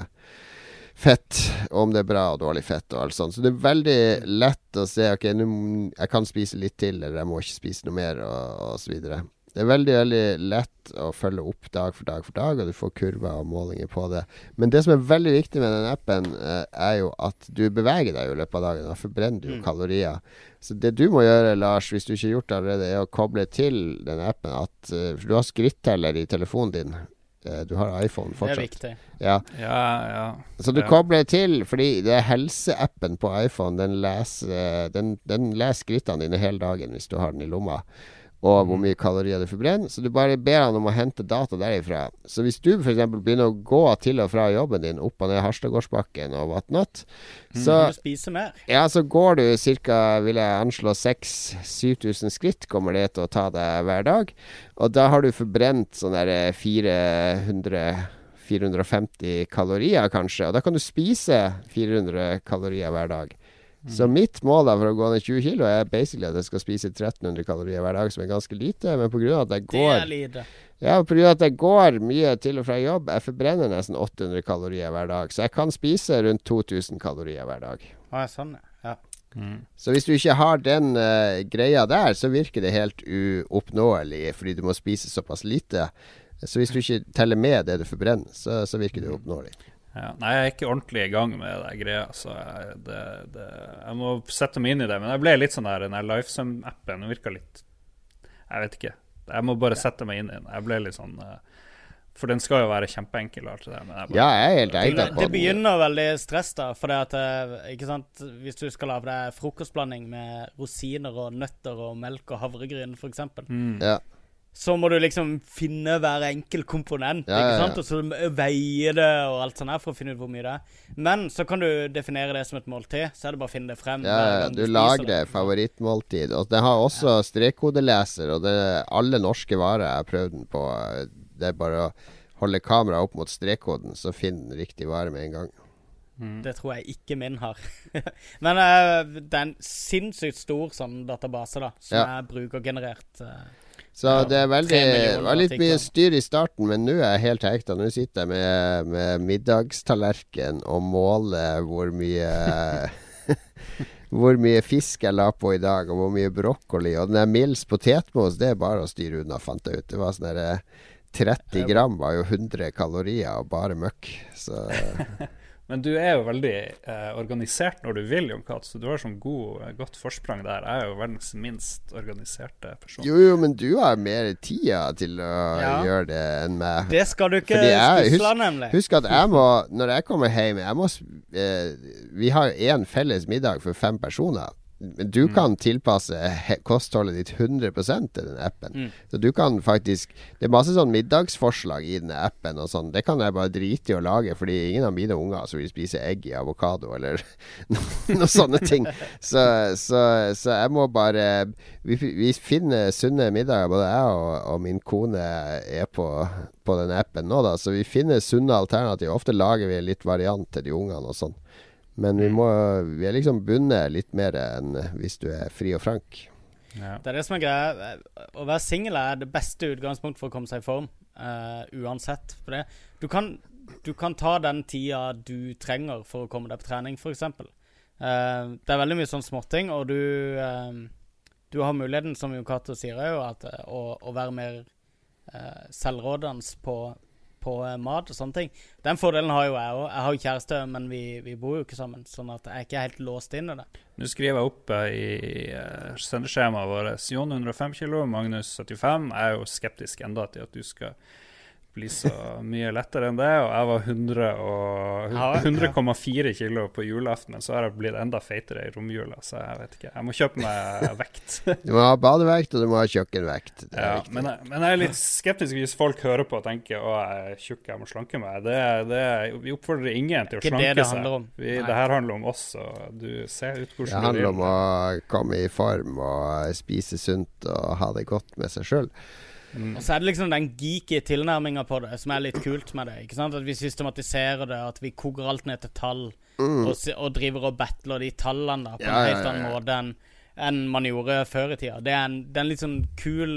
fett, om det er bra og dårlig fett og alt sånt. Så det er veldig lett å se Ok, nå jeg kan spise litt til, eller jeg må ikke spise noe mer, og, og så videre. Det er veldig veldig lett å følge opp dag for dag for dag, og du får kurver og målinger på det. Men det som er veldig viktig med den appen, eh, er jo at du beveger deg i løpet av dagen. Da forbrenner du jo Mm. kalorier. Så det du må gjøre, Lars, hvis du ikke har gjort det allerede, er å koble til den appen at eh, For du har skritteller i telefonen din. Eh, du har iPhone fortsatt. Det er viktig. Ja. Ja, ja. Så du Ja. kobler til, fordi det er helseappen på iPhone. Den leser, den, den leser skrittene dine hele dagen hvis du har den i lomma. Og hvor mye kalorier du forbrenner. Så du bare ber han om å hente data derifra. Så hvis du f.eks. begynner å gå til og fra jobben din opp og ned Harstadgårdsbakken og whatnot, så, mm, ja, så går du ca. vil jeg anslå 6000-7000 skritt kommer det til å ta deg hver dag. Og da har du forbrent sånn der 400 450 kalorier, kanskje. Og da kan du spise 400 kalorier hver dag. Så mitt mål da for å gå ned 20 kilo er basically at jeg skal spise 1300 kalorier hver dag, som er ganske lite. Men pga. at jeg Det går er lite. ja, på grunn av at jeg går mye til og fra jobb, jeg forbrenner nesten 800 kalorier hver dag. Så jeg kan spise rundt 2000 kalorier hver dag. Å, ja, sånn, ja. Mm. Så hvis du ikke har den uh, greia der, så virker det helt uoppnåelig, fordi du må spise såpass lite. Så hvis du ikke teller med det du forbrenner, så, så virker det uoppnåelig. Ja, nei, jeg er ikke ordentlig i gang med det greia, så jeg, det, det, jeg må sette meg inn i det. Men jeg ble litt sånn der, den Lifesum-appen virka litt Jeg vet ikke. Jeg må bare sette meg inn i den. Jeg ble litt sånn eh, For den skal jo være kjempeenkel og alt det der, men jeg bare Ja, jeg er helt Det, eid på det begynner veldig stress, da. For det at eh, Ikke sant Hvis du skal lage deg frokostblanding med rosiner og nøtter og melk og havregryn, f.eks., mm. Ja. Så må du liksom finne hver enkel komponent, Ja, ikke ja. sant? Og så veie det og alt sånt her for å finne ut hvor mye det er. Men så kan du definere det som et måltid. Så er det bare å finne det frem. Ja, ja, du lager det. favorittmåltid. Og det har også strekkodeleser, og det alle norske varer jeg har prøvd den på. Det er bare å holde kameraet opp mot strekkoden, så finn den riktige vare med en gang. Mm. Det tror jeg ikke min har. Men uh, det er en sinnssykt stor sånn database, da, som Ja. er brukergenerert. eh. Så Ja, det veldig var litt mye styr i starten, men nå er jeg helt hekta. Nå sitter jeg med, med middagstallerken og måler hvor mye Hvor mye fisk jeg la på i dag, og hvor mye brokkoli. Og den der Mills potetmos, det er bare å styre unna, fant jeg ut. Det var sånn derre 30 gram var jo 100 kalorier og bare møkk. Så Men du er jo veldig eh, organisert når du vil, Jon Cato, så du har sånn god, eh, godt forsprang der. Jeg er jo verdens minst organiserte person. Jo, jo, men du har mer tida til å Ja. gjøre det enn meg. Det skal du ikke skusle nemlig. Husk at jeg må, når jeg kommer hjem jeg må, eh, Vi har én felles middag for fem personer. Men du kan tilpasse kostholdet ditt 100% til den appen. Mm. Så du kan faktisk Det er masse sånn middagsforslag i den appen og sånn. Det kan jeg bare drite i å lage, fordi ingen av mine unger som vil spise egg i avokado eller noen sånne ting. Så, så, så jeg må bare Vi, vi finner sunne middager, både jeg og, og min kone er på, på den appen nå, da. Så vi finner sunne alternativer. Ofte lager vi litt variant til de ungene og sånn. Men vi må Vi er liksom bundet litt mer enn hvis du er fri og frank. Ja. Det er det som er greia. Å være singel er det beste utgangspunkt for å komme seg i form. Uh, uansett. For det. Du kan, du kan ta den tida du trenger for å komme deg på trening, f.eks. Uh, det er veldig mye sånn småting, og du uh, Du har muligheten, som Jo Cato sier, jo, at, eh, å, å være mer uh, selvrådende på, på eh, mat og sånne ting. Den fordelen har jo jeg òg. Jeg har jo kjæreste, men vi, vi bor jo ikke sammen. Sånn at jeg er ikke helt låst inn i det. Nå skriver jeg opp eh, i uh, sendeskjemaet vårt Jon 105 kilo, Magnus 75. Jeg er jo skeptisk enda til at du skal bli så mye lettere enn det. Og jeg var 100 og- Ja, ja. 100,4 kilo på julaften, men så har jeg blitt enda feitere i romjula, så jeg vet ikke. Jeg må kjøpe meg vekt. Du må ha badevekt, og du må ha kjøkkenvekt. Det er Ja, men, jeg, men jeg er litt skeptisk hvis folk hører på og tenker å, jeg er tjukk, jeg må slanke meg. Det, det, vi oppfordrer ingen til å slanke det det seg. Vi, det her handler om oss, og du ser ut Det hvordan du handler om å komme i form og spise sunt og ha det godt med seg sjøl. Mm. Og så er det liksom den geeky tilnærminga på det som er litt kult med det. ikke sant? At vi systematiserer det, at vi koker alt ned til tall, og, og driver og battler de tallene da, på Mm. Ja, en ja, helt ja, annen ja. måte enn en man gjorde før i tida. Det er en, det er en litt sånn cool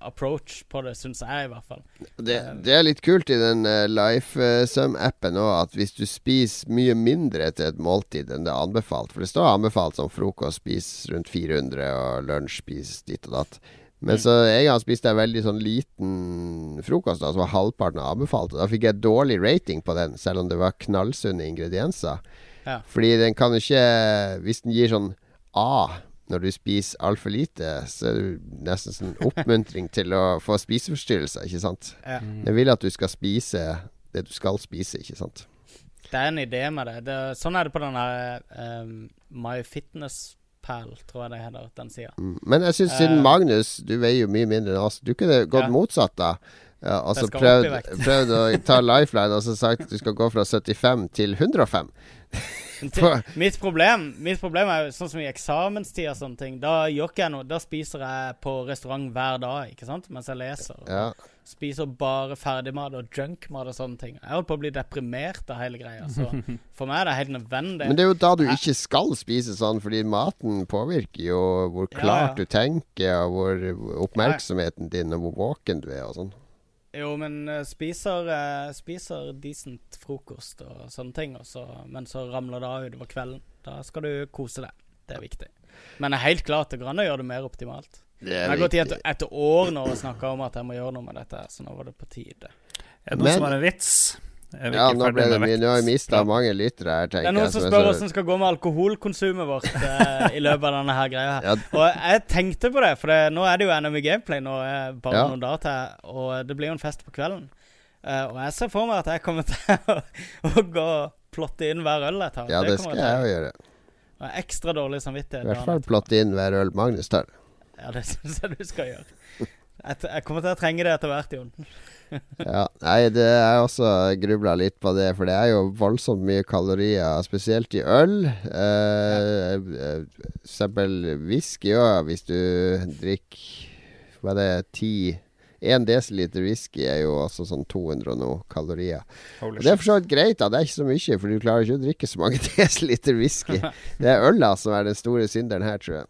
approach på det, syns jeg i hvert fall. Det, det er litt kult i den uh, LifeSum-appen òg, at hvis du spiser mye mindre til et måltid enn det er anbefalt For det står anbefalt som frokost spis rundt 400, og lunsj spis ditt og datt. Men Mm. så en gang spiste jeg veldig sånn liten frokost, da, som var halvparten av anbefalt. Da fikk jeg dårlig rating på den, selv om det var knallsunne ingredienser. Ja. Fordi den kan jo ikke Hvis den gir sånn A når du spiser altfor lite, så er det nesten sånn oppmuntring til å få spiseforstyrrelser, ikke sant? Ja. Jeg vil at du skal spise det du skal spise, ikke sant? Det er en idé med det. det sånn er det på den her um, MyFitnessPal, tror jeg det heter, den sida. Mm. Men jeg syns siden uh, Magnus, du veier jo mye mindre enn oss, du kunne gått Ja. motsatt, da. Ja, altså prøvd, prøvd å ta lifeline og så sagt du skal gå fra 75 til 105. Mitt problem Mitt problem er jo sånn som i eksamenstid og sånne ting. Da gjør ikke jeg noe. Da spiser jeg på restaurant hver dag, ikke sant? Mens jeg leser. Ja. Spiser bare ferdigmat og junkmat og sånne ting. Jeg holder på å bli deprimert av hele greia. Så for meg er det helt nødvendig. Men det er jo da du ikke skal spise sånn, fordi maten påvirker jo hvor klart ja. du tenker, og hvor oppmerksomheten din, og hvor våken du er og sånn. Jo, men eh, spiser, eh, spiser decent frokost og sånne ting, og så, men så ramler det av utover kvelden. Da skal du kose deg. Det er viktig. Men det er helt klart det går an å gjøre det mer optimalt. Det Jeg har gått i et, et år nå og snakka om at jeg må gjøre noe med dette, så nå var det på tide. Er det noen Men- som har en vits? Ja, nå ble det mye. Nå har vi vekt? mista mange lyttere her, Det er noen som som spør så- hvordan det skal gå med alkoholkonsumet vårt eh, i løpet av denne her greia her. Ja. Og jeg tenkte på det, for det, nå er det jo NM Gameplay nå, eh, bare Ja. noen dager til, og det blir jo en fest på kvelden. Uh, og jeg ser for meg at jeg kommer til å, å gå og plotte inn hver øl jeg tar. Ja, det det skal jeg jo gjøre. Og ekstra dårlig samvittighet. I hvert fall plotte inn hver øl Magnus tar. Ja, det syns jeg du skal gjøre. Jeg, kommer til å trenge det etter hvert, Jon. Ja, nei, det er også grubla litt på det, for det er jo voldsomt mye kalorier, spesielt i øl. Eh, ja. eksempel whisky òg, hvis du drikker Hva er det, ti Én desiliter whisky er jo også sånn 200 og noe kalorier. Og det er for så vidt greit, da. Det er ikke så mye, for du klarer ikke å drikke så mange desiliter whisky. Det er øla som er den store synderen her, tror jeg.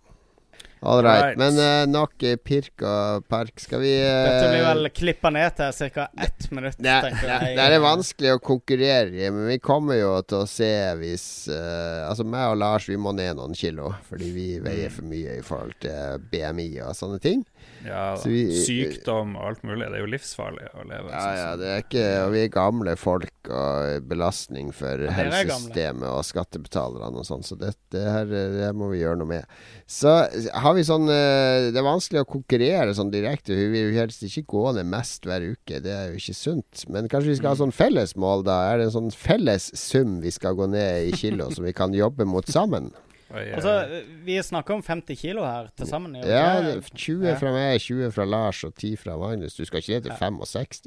All right. Men uh, nok pirk og park. Skal vi uh, Dette blir vel klippa ned til ca. ett minutt, er- tenker er- jeg. det er vanskelig å konkurrere i, men vi kommer jo til å se hvis uh, Altså, meg og Lars, vi må ned noen kilo, fordi vi veier for mye i forhold til BMI og sånne ting. Ja, vi- sykdom og alt mulig. Det er jo livsfarlig å leve. Ja, sånn ja, det er ikke Og vi er gamle folk, og belastning for Ja, helsesystemet og skattebetalerne og sånn. Så det, det her det må vi gjøre noe med. Så har vi sånn eh, Det er vanskelig å konkurrere sånn direkte. Vi vil helst ikke gå ned mest hver uke. Det er jo ikke sunt. Men kanskje vi skal ha sånn felles mål, da? Er det en sånn felles sum vi skal gå ned i kilo, som vi kan jobbe mot sammen? Altså, vi snakker om 50 kilo her til sammen. Ja, 20 fra meg, 20 fra Lars og 10 fra Magnus. Du skal ikke ned til 65?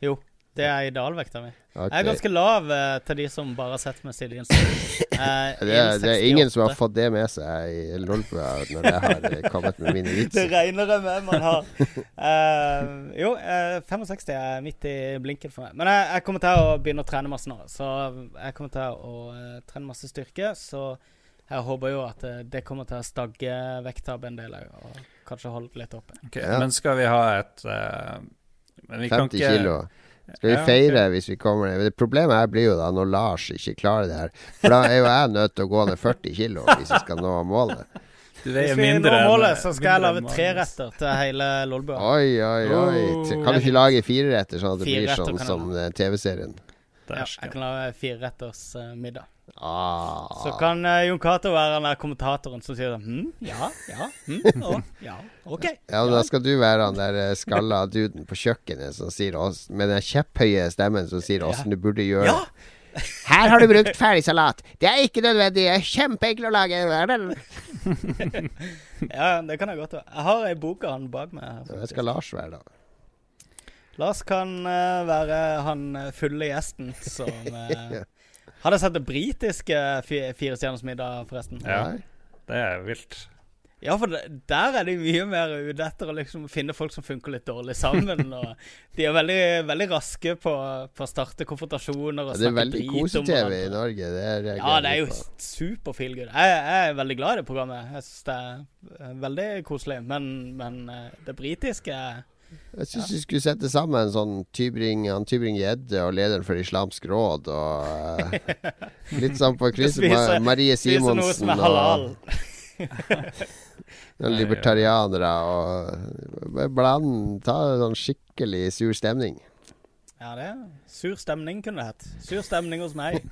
Jo, det er idealvekta mi. Okay. Jeg er ganske lav eh, til de som bare har sett meg siden uh, det, er, det er ingen som har fått det med seg i Lolbua når jeg har eh, kommet med mine Det regner jeg med man har. Eh, jo, eh, 65 er midt i blinken for meg. Men jeg, jeg kommer til å begynne å trene masse nå. Så jeg kommer til å eh, trene masse styrke. Så jeg håper jo at eh, det kommer til å stagge vekttap en del òg, og kanskje holde litt oppe. Okay, Ja. Men skal vi ha et eh, men vi kan 50 ikke- kilo. Skal vi feire hvis vi kommer ned? Det Problemet her blir jo da når Lars ikke klarer det her. For da er jo jeg nødt til å gå ned 40 kilo hvis jeg skal nå målet. Du Hvis veier vi mindre når enn- målet, så skal jeg lage treretter tre retter til hele Lolbua. Oi, oi, oi. Oh. Kan du ikke lage fireretter, sånn at det Fire blir sånn som eh, TV-serien? Ja, jeg kan lage fireretters uh, middag. Ah. Så kan uh, Jon Cato være den der kommentatoren som sier hm, ja, ja, hm, å, ja, OK. Ja, Da skal du være han der eh, skalla duden på kjøkkenet som sier oss, med den kjepphøye stemmen som sier åssen du burde gjøre Ja! Her har du brukt ferdig salat. Det er ikke nødvendig. Det er kjempeenkelt å lage. Ja, det kan jeg godt være. Jeg har ei bok av han bak meg. Hvem skal Lars være, da. Lars kan uh, være han fulle gjesten som uh, Har dere sett det britiske fi- Fire stjerners middag, forresten? Ja. Nei? Det er vilt. Ja, for der er de mye mer ute etter å liksom finne folk som funker litt dårlig sammen. og De er veldig, veldig raske på, på å starte konfrontasjoner og Det er veldig kose-TV i. Norge. Det er Ja, det er jo super feel good. Jeg, jeg er veldig glad i det programmet. Jeg synes det er eh, veldig koselig. Men, men eh, det britiske er Jeg syns vi skulle sette sammen sånn Tybring han Tybring-Gjedde og lederen for Islamsk råd og uh, Litt sånn på kryss. Spise- Ma Marie Simonsen og noen libertarianere og Bland Ta sånn skikkelig sur stemning. Ja, det er sur stemning, kunne det hett. Sur stemning hos meg.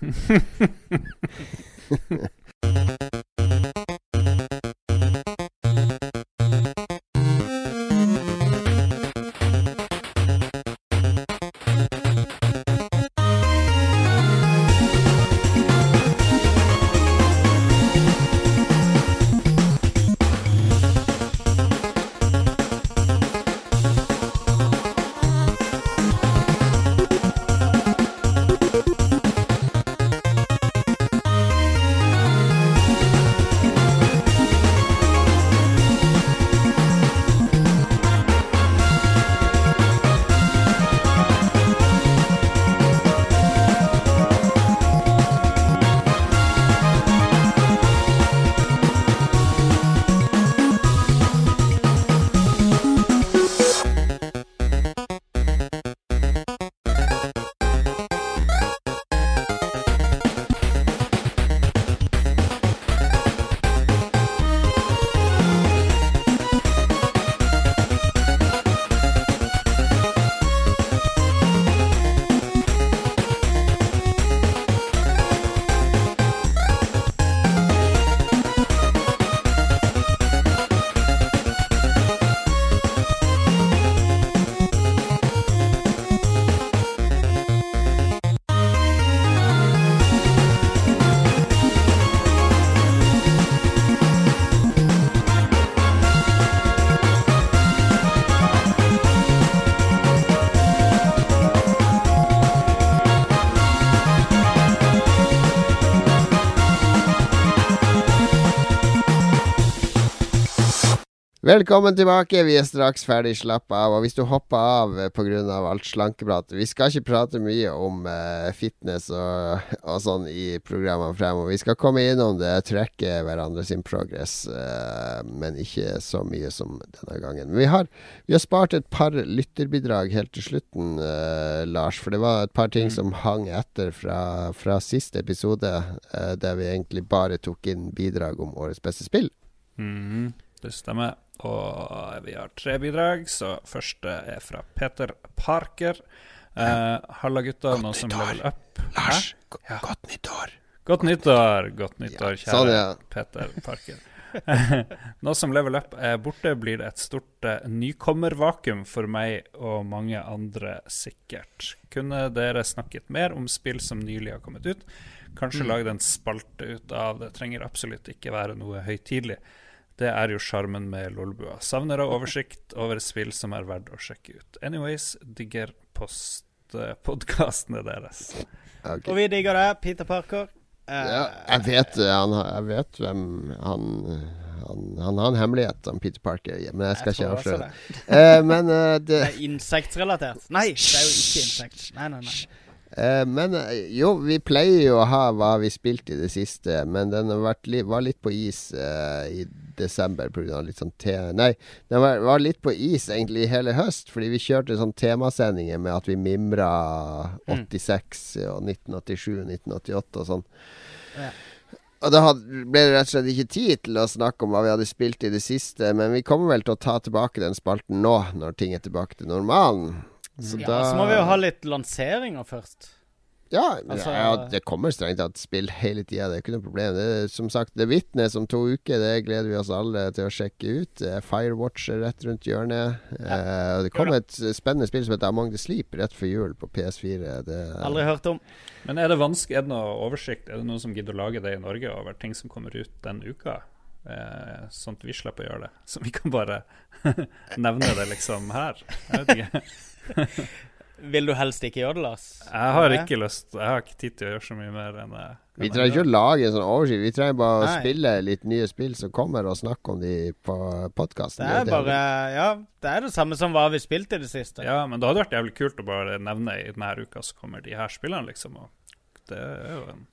Velkommen tilbake. Vi er straks ferdig. Slapp av. Og hvis du hopper av pga. alt slankeprat Vi skal ikke prate mye om uh, fitness og, og sånn i programmene fremover. Vi skal komme innom det, trekke hverandre sin progress, uh, men ikke så mye som denne gangen. Vi har, vi har spart et par lytterbidrag helt til slutten, uh, Lars. For det var et par ting som hang etter fra, fra siste episode, der vi egentlig bare tok inn bidrag om årets beste spill. Mm, det stemmer. Og vi har tre bidrag. Så første er fra Peter Parker. Uh, Halla, gutta. Noe som nyttår. level up. Lars, godt Ja. godt nyttår. Godt nyttår, godt nyttår, Ja, kjære Sorry, ja. Peter Parker. Nå som Level Up er borte, blir det et stort eh, nykommervakuum for meg og mange andre, sikkert. Kunne dere snakket mer om spill som nylig har kommet ut? Kanskje Mm. lagd en spalte ut av det. Trenger absolutt ikke være noe høytidelig. Det er jo sjarmen med Lolbua. Savner av oversikt over spill som er verdt å sjekke ut. Anyways, digger postpodkastene deres. Okay. Og vi digger det. Peter Parker. Uh, Ja, jeg vet, eh, han, jeg vet hvem han han, han har en hemmelighet om Peter Parker, men jeg skal jeg ikke avsløre det. uh, men uh, det Det er insektrelatert. Nei, det er jo ikke insekt. Nei, nei, nei. Eh, men eh, jo, vi pleier jo å ha hva vi spilte i det siste, men den har vært li var litt på is uh, i desember pga. litt sånn te... Nei, den var, var litt på is egentlig i hele høst, fordi vi kjørte sånn temasendinger med at vi mimra 86 og 1987 1988 og sånn. Ja. Og da ble det rett og slett ikke tid til å snakke om hva vi hadde spilt i det siste, men vi kommer vel til å ta tilbake den spalten nå, når ting er tilbake til normalen. Så Ja, så må vi jo ha litt lanseringer først. ja, Altså- ja, det kommer strengt tatt spill hele tida. Det er ikke noe problem. Det er, som sagt, det Vitnet om to uker, det gleder vi oss alle til å sjekke ut. Eh, Firewatch er rett rundt hjørnet. Eh, det kommer et spennende spill som heter Among the Sleep rett før jul på PS4. Det, Aldri hørt om. Men er det vanskelig, er det noe oversikt? Er det noen som gidder å lage det i Norge over ting som kommer ut den uka? Eh, sånn at vi slipper å gjøre det. Så vi kan bare nevne det liksom her. Jeg vet ikke. Vil du helst ikke gjøre det, Lars? Jeg har ikke lyst Jeg har ikke tid til å gjøre så mye mer enn jeg vi trenger ikke å lage en sånn oversikt. Vi trenger bare å Nei. spille litt nye spill som kommer, og snakke om de på podkasten. Det er bare Ja, det er det samme som hva vi spilte i det siste. Ja, men det hadde vært jævlig kult å bare nevne i denne uka så kommer de her spillene, liksom. Og det er jo en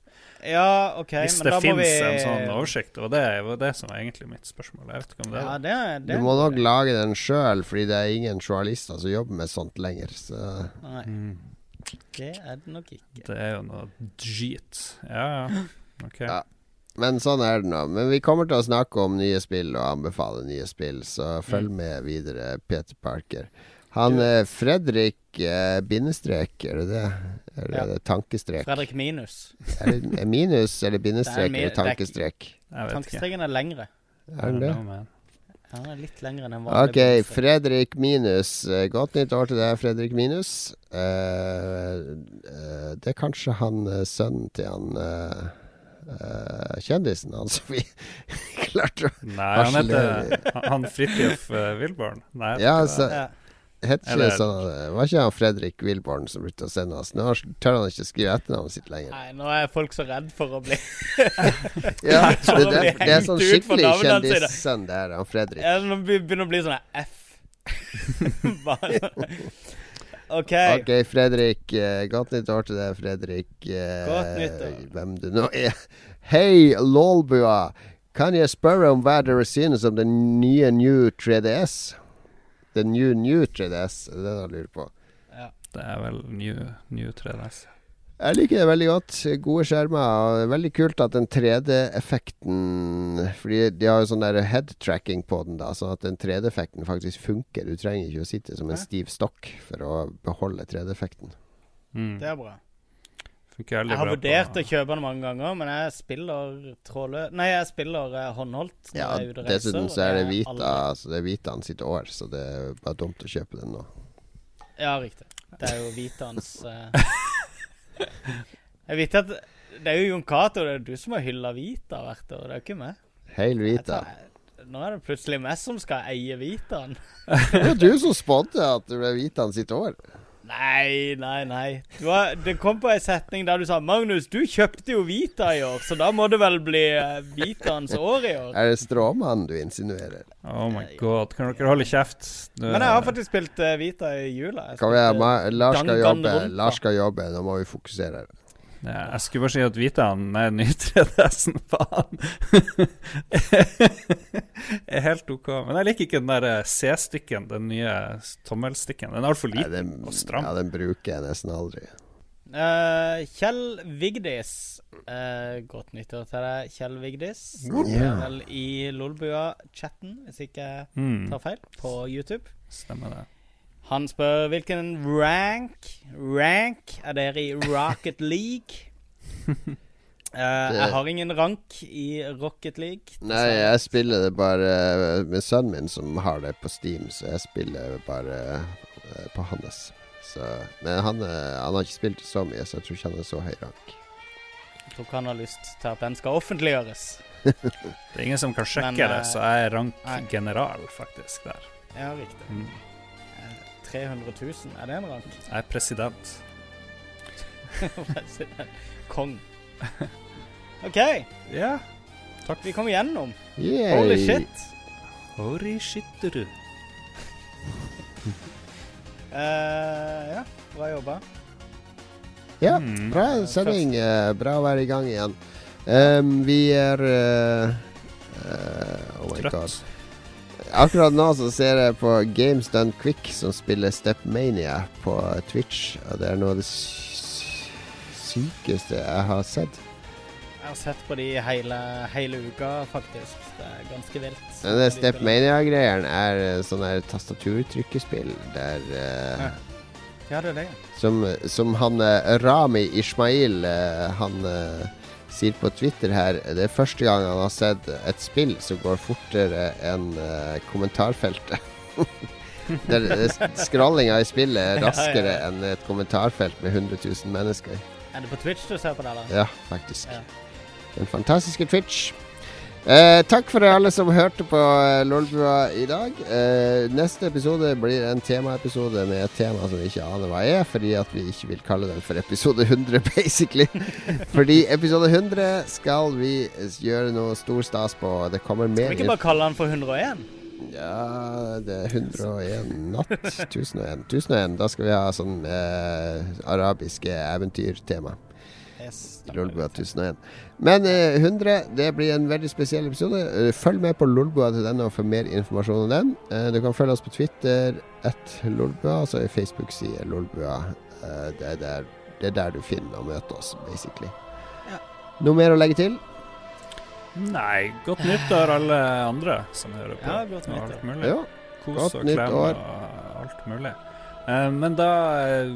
Ja, OK, Hvis men det fins vi en sånn oversikt, og det er jo det som er egentlig mitt spørsmål. Jeg vet ikke om det Ja, er det. det, Du må nok lage den sjøl, fordi det er ingen journalister som jobber med sånt lenger. Så Nei, Mm. det er det nok ikke. Det er jo noe jeet. Ja, ja. Ok. Ja. Men sånn er det nå. Men vi kommer til å snakke om nye spill og anbefale nye spill, så følg med videre, Peter Parker. Han er Fredrik eh, bindestrek, er det det? Er det, Ja. det tankestrek? Fredrik Minus. Er det minus eller bindestrek eller er tankestrek? Tankestreken er lengre. Er det det? Den er litt lengre enn en vanlig Ok, bindestrek. Fredrik Minus. Eh, Godt nytt år til deg, Fredrik Minus. Eh, eh, det er kanskje han eh, sønnen til han Uh, eh, kjendisen, han som vi klarte å Nei, han heter han- han Fridtjof uh, Wilborn. Nei, Ja, tror så- Ja. Het ikke Eller- sånn Det var ikke han Fredrik Wilborn som brukte å sende oss. Nå tør han ikke skrive etternavnet sitt lenger. Nei, nå er folk så redd for å bli Ja, det, det, det er sånn skikkelig kjendissønn, det her, han Fredrik. Ja, Nå begynner å bli sånn F. Bare OK. Ok, Fredrik. eh, godt nytt år til deg, Fredrik. eh, Godt nyttår. Hvem du nå er. Hei, Lolbua. Kan jeg spørre om hva dere synes om den nye New 3DS? Den new New 3DS, er det det jeg lurer på. Ja. Det er vel New, new 3DS. Jeg liker det veldig godt. Gode skjermer. Og det veldig kult at den 3D-effekten Fordi de har jo sånn der head tracking på den, da sånn at den 3D-effekten faktisk funker. Du trenger ikke å sitte som en stiv stokk for å beholde 3D-effekten. Mm. Det er bra. Funker Jeg har vurdert å kjøpe den mange ganger, men jeg spiller trådlø... Nei, jeg spiller eh, håndholdt når Ja, er dessuten så er det er Vita Så det er Vitaen sitt år, så det er bare dumt å kjøpe den nå. Ja, riktig. Det er jo Vitaens uh... Jeg vet at Det er jo Jon Cato, det er du som har hylla Vita hvert år, det er jo ikke meg. Heil Jeg Vita. tar- Nå er det plutselig meg som skal eie Vitaen. Det var du som spådde at det ble Vitaen sitt år. Nei, nei, nei. Du har, det kom på ei setning der du sa 'Magnus, du kjøpte jo Vita i år, så da må det vel bli eh, Vitaens år i år'. Er det stråmannen du insinuerer? Oh my god, kan dere holde kjeft? Du- Men jeg har faktisk spilt eh, Vita i jula. Jeg Kan vi, Lars skal jobbe. Lars skal jobbe. Nå må vi fokusere. Ja, jeg skulle bare si at Vitaen er ny 3DS-en, faen. er helt OK. Men jeg liker ikke den der eh, C-stikken, den nye tommelstikken. Den er altfor Nei, liten den, og stram. ja, den bruker jeg nesten aldri. Uh, Kjell Vigdis. Uh, godt nyttår til deg, Kjell Vigdis. Du er vel i Lolbua-chatten, hvis ikke jeg Mm, tar feil, på YouTube. stemmer det. Han spør hvilken rank Rank er dere i Rocket League? uh, jeg har ingen rank i Rocket League. Nei, jeg spiller det bare med sønnen min som har det på Steam, så jeg spiller bare eh, på hans. Så, men han, eh, han har ikke spilt så mye, så jeg tror ikke han er så høy rank. Jeg tror ikke han har lyst til at den skal offentliggjøres. Det er ingen som kan sjekke Men, det, så jeg er rank general, faktisk, der. Ja, riktig. Mm. Eh, 300 000, er det en rank? Jeg er president. Kong. OK, Ja. Takk. vi kom igjennom. Yay. Holy shit. Holy shitteru. uh, ja, bra jobba. Ja, Mm. bra sending. eh, Bra å være i gang igjen. Um, vi er uh, uh, Oh my god. Akkurat nå så ser jeg på Games Done Quick som spiller Stepmania på Twitch. Og det er noe av det sykeste jeg har sett. Jeg har sett på de hele, hele uka, faktisk. Det er ganske vilt. Men det Stepmania-greien er eh, sånn der tastaturtrykkespill der uh, Ja. Ja, det er det. som, som han uh, Rami Ishmail uh, Han eh, sier på Twitter her Det er første gang han har sett et spill som går fortere enn uh, kommentarfeltet. Der eh, Scrollinga i spillet er Ja, ja, raskere ja. enn et kommentarfelt med 100 000 mennesker. Er det på Twitch du ser på det, eller? Ja, faktisk. Ja. Den fantastiske Twitch. Eh, takk for alle som hørte på eh, Lolbua i dag. Eh, neste episode blir en temaepisode med et tema som vi ikke aner hva er, fordi at vi ikke vil kalle den for episode 100, basically. fordi episode 100 skal vi gjøre noe stor stas på. Det kommer Skal vi ikke bare kalle den for 101? Ja, det er 101 natt. 1001. 1001. Da skal vi ha sånn eh, arabiske eventyrtema. Lolbua 1001. Men eh, 100 det blir en veldig spesiell episode. Eh, følg med på Lolbua til denne og få mer informasjon om den. Eh, du kan følge oss på Twitter at Lolbua, altså i Facebook-side Lolbua. Eh, det, er der, det er der du finner og møter oss, basically. Ja. Noe mer å legge til? Nei, godt nyttår alle andre som hører på. Ja, godt Og nyttår. Alt mulig. Ja. Kos Godt og klem og alt mulig. Eh, men da eh,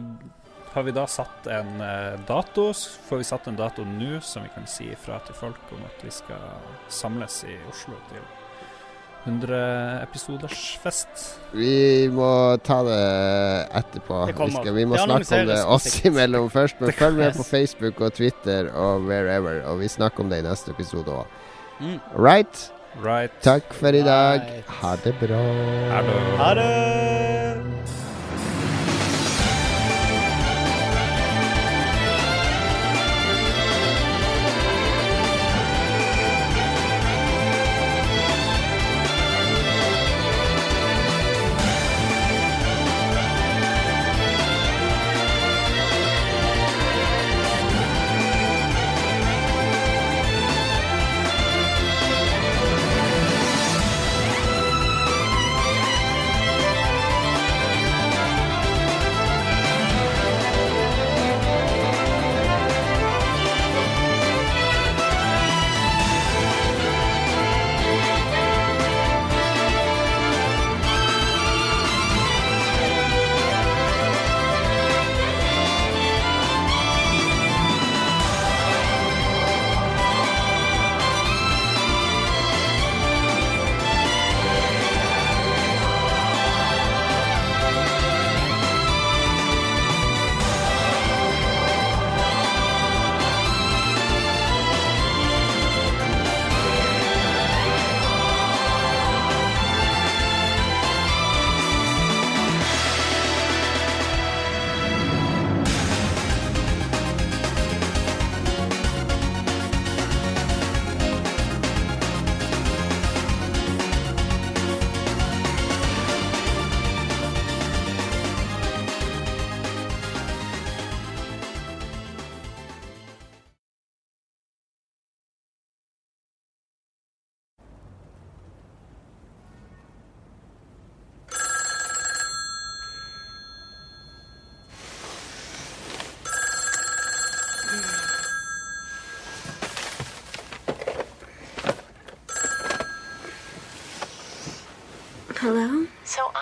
har vi da satt en eh, dato. Får vi satt en dato nå som vi kan si ifra til folk om at vi skal samles i Oslo til 100-episoders-fest. Vi må ta det etterpå. Det. Vi, skal, vi må Det snakke om det oss imellom først. Men følg med på Facebook og Twitter og wherever. Og vi snakker om det i neste episode òg. Mm. Right? Right. Takk for i dag. Right. Ha det bra. Ha det.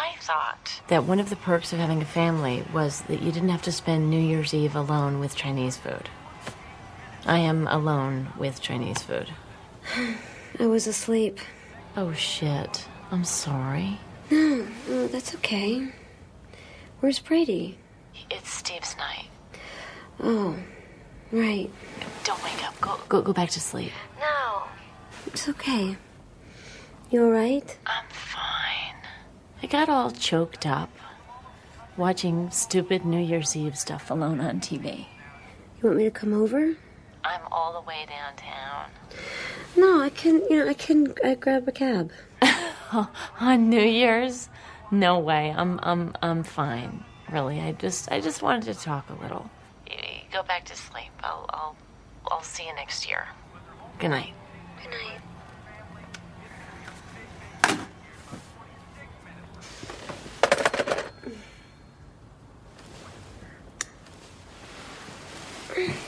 I thought that one of the perks of having a family was that you didn't have to spend New Year's Eve alone with Chinese food. I am alone with Chinese food. I was asleep. Oh shit. I'm sorry. No, no, that's okay. Where's Brady? It's Steve's night. Oh, right. Don't wake up. Go go go back to sleep. No. It's okay. You alright? I'm fine. I got all choked up watching stupid New Year's Eve stuff alone on TV. You want me to come over? I'm all the way downtown. No, I can, you know, I can I grab a cab. on New Year's? No way. I'm I'm I'm fine. Really. I just I just wanted to talk a little. You, you go back to sleep. I'll I'll I'll see you next year. Good night. Good night. Sorry.